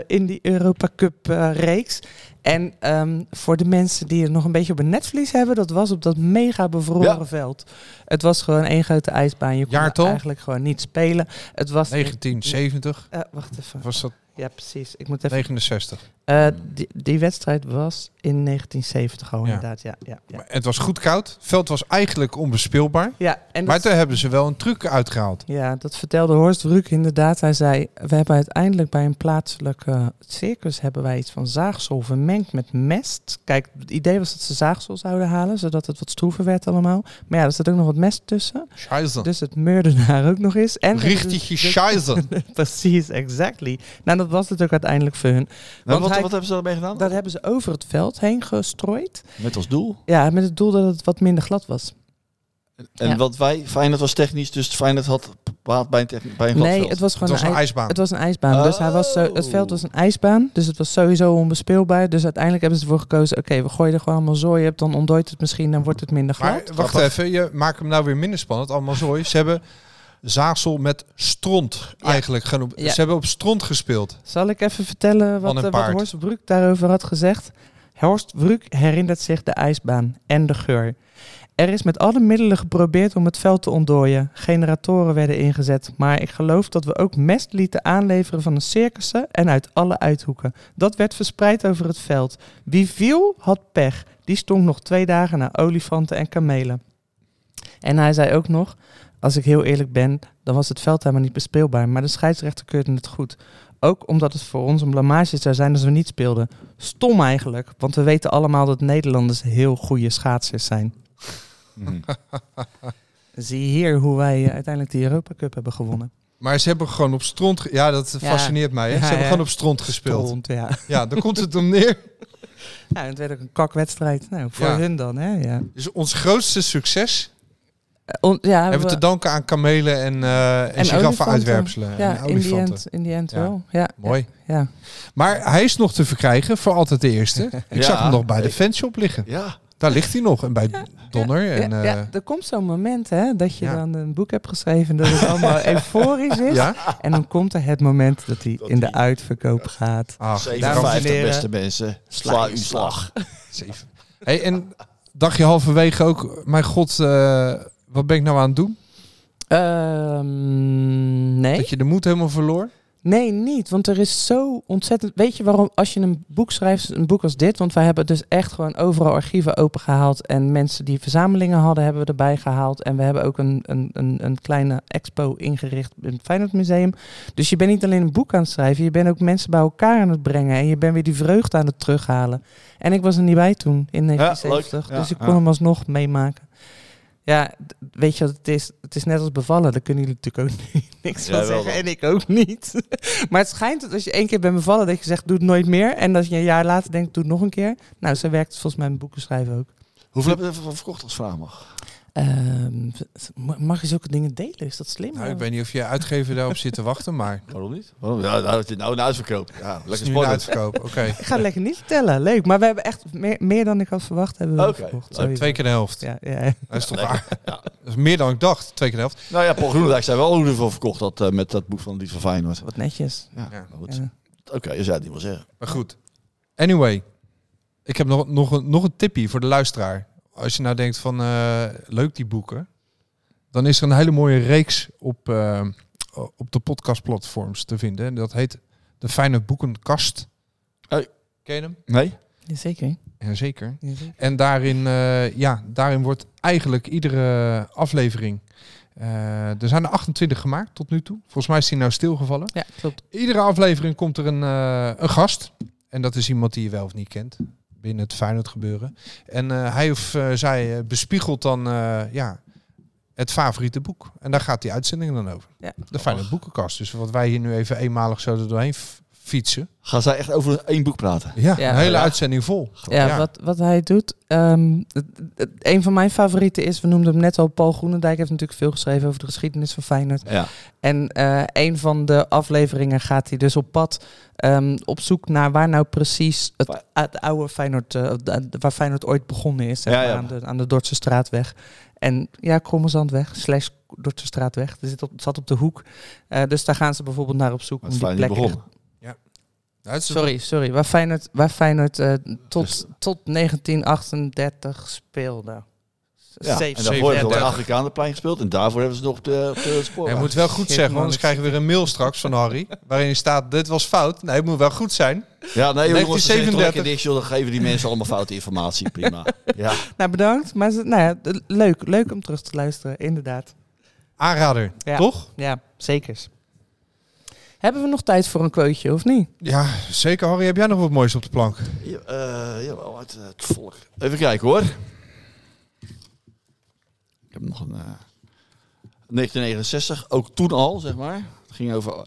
in die Europa Cup reeks. En ehm, voor de mensen die het nog een beetje op een netvlies hebben, dat was op dat mega bevroren Ja. veld. Het was gewoon één grote ijsbaan. Je kon Jaartal? eigenlijk gewoon niet spelen. Het was 1970 Eh, wacht even. was dat Ja, precies. Ik moet even. 69. Eh, die, die wedstrijd was in 1970 al, Ja. inderdaad. Ja, ja, ja. Maar Het was goed koud. Het veld was eigenlijk onbespeelbaar. ja en Maar dat, toen hebben ze wel een truc uitgehaald. ja, dat vertelde Horst Vruk inderdaad. Hij zei, we hebben uiteindelijk bij een plaatselijke circus hebben wij iets van zaagsel vermengd met mest. Kijk, het idee was dat ze zaagsel zouden halen, zodat het wat stroever werd allemaal. Maar ja, er zit ook nog wat mest tussen. Scheisse. Dus het meurde daar ook nog eens. En Richtige dus-. <laughs> Precies, exactly. Nou, dat was het ook uiteindelijk voor hun. Nou, wat, hij- wat hebben ze daarmee gedaan? Dat hebben ze over het veld heen gestrooid. Met als doel. Ja, met het doel dat het wat minder glad was. En Ja. wat wij, Feyenoord was technisch, dus Feyenoord had baat bij een, bij een glad Nee, veld. het was Het gewoon was een ij- ijsbaan. Het was een ijsbaan. Dus hij was zo, het veld was een ijsbaan. Dus het was sowieso onbespeelbaar. Dus uiteindelijk hebben ze ervoor gekozen. Oké, we gooien er gewoon allemaal zooi op. Dan ontdooit het misschien. Dan wordt het minder glad. Maar wacht even, je maakt hem nou weer minder spannend. Allemaal zooi. Ze hebben zaagsel met stront Ja. eigenlijk. Ja. Ze hebben op stront gespeeld. Zal ik even vertellen wat, eh, wat. Horst Bruk daarover had gezegd? Horst Bruk herinnert zich de ijsbaan en de geur. Er is met alle middelen geprobeerd om het veld te ontdooien. Generatoren werden ingezet, maar ik geloof dat we ook mest lieten aanleveren van een circussen en uit alle uithoeken. Dat werd verspreid over het veld. Wie viel, had pech. Die stonk nog twee dagen naar olifanten en kamelen. En hij zei ook nog, als ik heel eerlijk ben, dan was het veld helemaal niet bespeelbaar, maar de scheidsrechter keurde het goed. Ook omdat het voor ons een blamage zou zijn als we niet speelden. Stom eigenlijk, want we weten allemaal dat Nederlanders heel goede schaatsers zijn. Mhm. <laughs> Zie hier hoe wij eh, uiteindelijk de Europa Cup hebben gewonnen. Maar ze hebben gewoon op stront... ge- Ja, dat Ja. fascineert mij. Hè? Ja, ze hebben ja. gewoon op stront gespeeld. Stront, ja. Ja, daar komt het om neer. <laughs> ja, en het werd ook een kakwedstrijd. Nou, voor Ja. hun dan, hè? Ja. Dus ons grootste succes on- ja, hebben we te danken aan kamelen en, eh en, en giraffen olifanten. uitwerpselen. Ja, en in die olifanten. in die end Ja. wel. Ja, Mooi. Ja. Maar hij is nog te verkrijgen voor altijd de eerste. <laughs> Ik Ja, zag hem nog bij de fanshop liggen. Ja, Daar ligt hij nog. En bij Donner. En, ja, eh, ja, er komt zo'n moment hè, dat je Ja. dan een boek hebt geschreven dat het allemaal <laughs> euforisch is. ja? En dan komt er het moment dat hij Dat in de uitverkoop gaat. Ach, Dames en 57 heren, beste mensen. sla uw slag. Zeven. Hey, en dacht je halverwege ook, mijn god, eh, wat ben ik nou aan het doen? Ehm, nee. Dat je de moed helemaal verloor? Nee, niet. Want er is zo ontzettend. Weet je waarom? Als je een boek schrijft, een boek als dit. Want wij hebben dus echt gewoon overal archieven opengehaald. En mensen die verzamelingen hadden, hebben we erbij gehaald. En we hebben ook een, een, een, een kleine expo ingericht in het Feyenoord Museum. Dus je bent niet alleen een boek aan het schrijven, je bent ook mensen bij elkaar aan het brengen. En je bent weer die vreugde aan het terughalen. En ik was er niet bij toen, in 1970. leuk. Ja, dus ik ja. kon hem alsnog meemaken. Ja, weet je wat het is? Het is net als bevallen. Daar kunnen jullie natuurlijk ook <laughs> niks van Ja, zeggen. En ik ook niet. <laughs> maar het schijnt dat als je één keer bent bevallen, dat je zegt, doe het nooit meer. En dat je een jaar later denkt, doe het nog een keer. Nou, zo werkt het volgens mij met boeken schrijven ook. Hoeveel heb je ervan verkocht als vraag mag? Ehm, ma- mag je zulke dingen delen? Is dat slim? Nou, ik weet niet of je uitgever daarop zit te wachten, maar <laughs> Waarom niet? Waarom? Ja, nou, het is nou een uitverkoop. Ja, lekker spannend. uitverkoop. Oké. <laughs> Ik ga het lekker niet vertellen. Leuk. Maar we hebben echt meer, meer dan ik had verwacht hebben we Oké. verkocht. Twee keer de helft. Ja, ja. Dat is toch waar? Ja. Dat is meer dan ik dacht. Twee keer de helft. Nou ja, Paul Groenendijk zei wel hoe ervoor verkocht dat eh, met dat boek van Lied van Feyenoord. Wat netjes. Ja, Ja. maar goed. Ja. Oké, je zou het niet wel zeggen. Maar goed. Anyway. Ik heb nog, nog, een, nog een tipje voor de luisteraar. Als je nou denkt van eh, leuk die boeken. Dan is er een hele mooie reeks op, eh, op de podcastplatforms te vinden. En dat heet de Fijne Boekenkast. Hey. Ken je hem? Nee? Jazeker. Jazeker. Jazeker. En daarin, eh, ja, daarin wordt eigenlijk iedere aflevering... eh, er zijn er 28 gemaakt tot nu toe. Volgens mij is die nou stilgevallen. Ja, klopt. Iedere aflevering komt er een, eh, een gast. En dat is iemand die je wel of niet kent. Binnen het Feyenoord gebeuren. En eh, hij of eh, zij eh, bespiegelt dan ja, het favoriete boek. En daar gaat die uitzending dan over. Ja. De Feyenoord Boekenkast. Dus wat wij hier nu even eenmalig zo er doorheen fietsen. Gaan zij echt over één boek praten? Ja, Ja. een hele Ja. uitzending vol. Ja, Ja. Wat, wat hij doet. ehm, het- het- een van mijn favorieten is, we noemden hem net al, Paul Groenendijk heeft natuurlijk veel geschreven over de geschiedenis van Feyenoord. Ja. En eh, een van de afleveringen gaat hij dus op pad ehm, op zoek naar waar nou precies het, het oude Feyenoord, eh, waar Feyenoord ooit begonnen is. Zeg Ja, maar, ja. Aan, de, aan de Dordtse straatweg. En ja, Krommelsandweg, slash Dordtse straatweg. Er zit op, het zat op de hoek. Eh, dus daar gaan ze bijvoorbeeld naar op zoek. Het om die plek. Ja, het is- Sorry, sorry. Waar Feyenoord, waar Feyenoord eh, tot, Dus- tot 1938 speelde. Ja, en daarvoor hebben ze op 37. het Afrikaanplein gespeeld. En daarvoor hebben ze nog op de, op de spoor. Hij moet wel goed zeggen, want anders krijgen we weer een mail straks van Harry. Waarin staat, dit was fout. Nee, het moet wel goed zijn. Ja, nee, jongens, 1937. lekker niks, joh. Dan geven die mensen allemaal foute informatie. Prima. <laughs> Ja. Nou, bedankt. Maar nou ja, leuk, leuk om terug te luisteren, inderdaad. Aanrader, Ja. toch? Ja, zeker. Hebben we nog tijd voor een quoteje, of niet? Ja, zeker Harry. Heb jij nog wat moois op de plank? Ja, eh, ja, wel uit eh, het volk. Even kijken hoor. Ik heb nog een. eh 1969, ook toen al, zeg maar. Het ging over.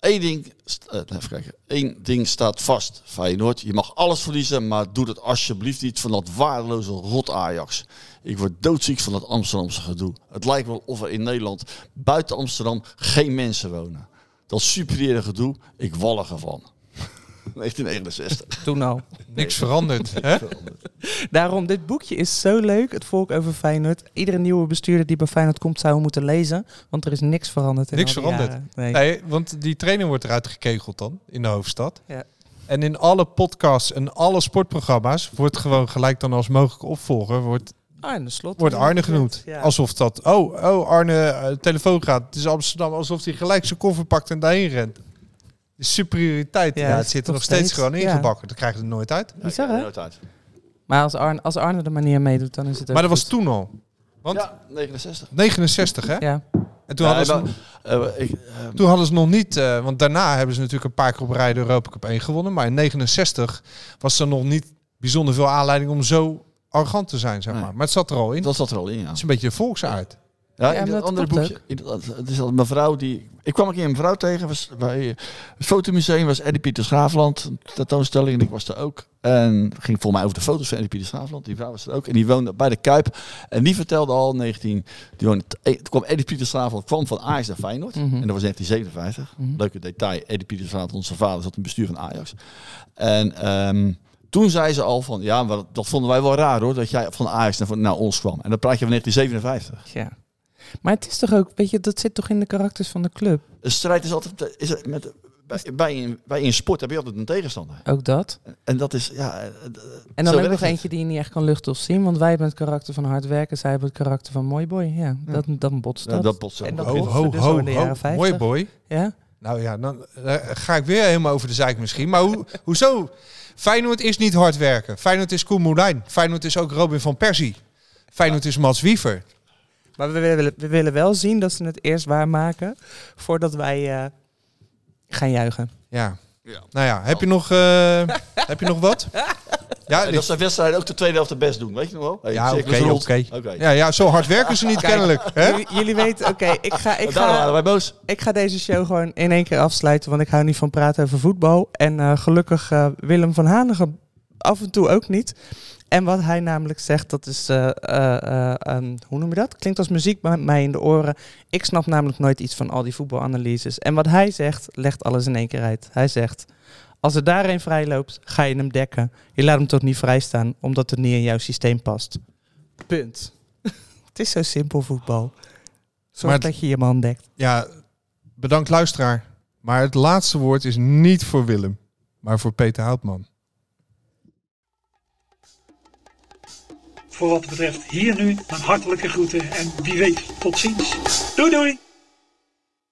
Eén ding, st- eh, even kijken. Eén ding staat vast, Feyenoord. Je mag alles verliezen, maar doe het alsjeblieft niet van dat waardeloze rot Ajax. Ik word doodziek van dat Amsterdamse gedoe. Het lijkt wel of er in Nederland buiten Amsterdam geen mensen wonen. Dat superieure gedoe, ik wallig ervan. 1969. Toen al. Niks veranderd. Hè? Daarom, dit boekje is zo leuk. Het volk over Feyenoord. Iedere nieuwe bestuurder die bij Feyenoord komt, zou hem moeten lezen. Want er is niks veranderd in Niks veranderd. Nee. Nee, want die trainer wordt eruit gekegeld dan in de hoofdstad. Ja. En in alle podcasts en alle sportprogramma's wordt gewoon gelijk dan als mogelijke opvolger wordt, Arne Slot. wordt Arne genoemd. Ja. Alsof dat, oh, oh Arne, eh, telefoon gaat. Het is Amsterdam. Alsof hij gelijk zijn koffer pakt en daarheen rent. De superioriteit, Ja, ja, het zit er nog steeds, steeds, gewoon ja. ingebakken. Dat krijgen ze er nooit uit. Bizar, hè? nooit uit. Maar als Arne, als Arne de manier meedoet, dan is het Maar dat was toen al. Want Ja, 69. 69, hè? Ja. En toen, Ja, hadden ze, eh, ik, eh, toen hadden ze nog niet... eh, want daarna hebben ze natuurlijk een paar keer op rij de Europa Cup 1 gewonnen. Maar in 69 was er nog niet bijzonder veel aanleiding om zo arrogant te zijn, zeg Nee. maar. Maar het zat er al in. dat zat er al in, ja. Het is een beetje de volksaard. Ja, Ja, in dat andere boekje. in dat- Het is al een mevrouw die. Ik kwam een keer een mevrouw tegen. Was bij het fotomuseum was Eddie Pieters Graafland. Een tentoonstelling. En ik was er ook. En het ging volgens mij over de foto's van Eddie Pieters Graafland. Die vrouw was er ook. En die woonde bij de Kuip. En die vertelde al 19. Die woonde, toen kwam Eddie Pieters Graafland kwam van Ajax naar Feyenoord. Mhm. En dat was 1957. Mhm. Leuke detail. Eddie Pieters Graafland, onze vader, zat in het bestuur van Ajax. En ehm, toen zei ze al van. Ja, maar dat, dat vonden wij wel raar hoor. Dat jij van Ajax naar, naar ons kwam. En dan praat je van 1957. Ja. Maar het is toch ook, weet je, dat zit toch in de karakters van de club? Een strijd is altijd is het met, bij, bij, een, bij een sport heb je altijd een tegenstander. Ook dat. En dat is, ja... eh, En dan ook nog eentje die je niet echt kan luchten of zien. Want wij hebben het karakter van hard werken, zij hebben het karakter van mooi boy. Ja, dat, dan botst dat. Ja, dat botst. En dat Ho, ho, dus ho, al in de jaren ho. 50. Mooi boy. Ja? Nou ja, dan eh, ga ik weer helemaal over de zeik misschien. Maar hoe, <laughs> hoezo? Feyenoord is niet hard werken. Feyenoord is Koen Moulijn. Feyenoord is ook Robin van Persie. Feyenoord is Mats Wiever. Maar we willen, we willen wel zien dat ze het eerst waarmaken voordat wij eh, gaan juichen. Ja. Ja. Nou ja, heb je nog, eh, <laughs> heb je nog wat? <laughs> Ja, En dat zijn wedstrijden ook de tweede helft het best doen, weet je nog wel? Hey, Ja, oké, oké. Ja, ja, zo hard werken ze niet <laughs> Kijk, kennelijk. Hè? Jullie, jullie weten, oké, ik, <laughs> ga, ik, Daarom waren ga, wij boos. ik ga deze show gewoon in één keer afsluiten, want ik hou niet van praten over voetbal. En eh, gelukkig eh, Willem van Hanegem af en toe ook niet. En wat hij namelijk zegt, dat is, eh, eh, eh, ehm, hoe noem je dat? Klinkt als muziek bij mij in de oren. Ik snap namelijk nooit iets van al die voetbalanalyses. En wat hij zegt, legt alles in één keer uit. Hij zegt, als er daar een vrij loopt, ga je hem dekken. Je laat hem toch niet vrij staan, omdat het niet in jouw systeem past. Punt. <laughs> het is zo simpel voetbal. Zorg Maar dat je je man dekt. Ja, bedankt luisteraar. Maar het laatste woord is niet voor Willem, maar voor Peter Houtman. Voor wat betreft hier nu mijn hartelijke groeten en wie weet tot ziens. Doei doei!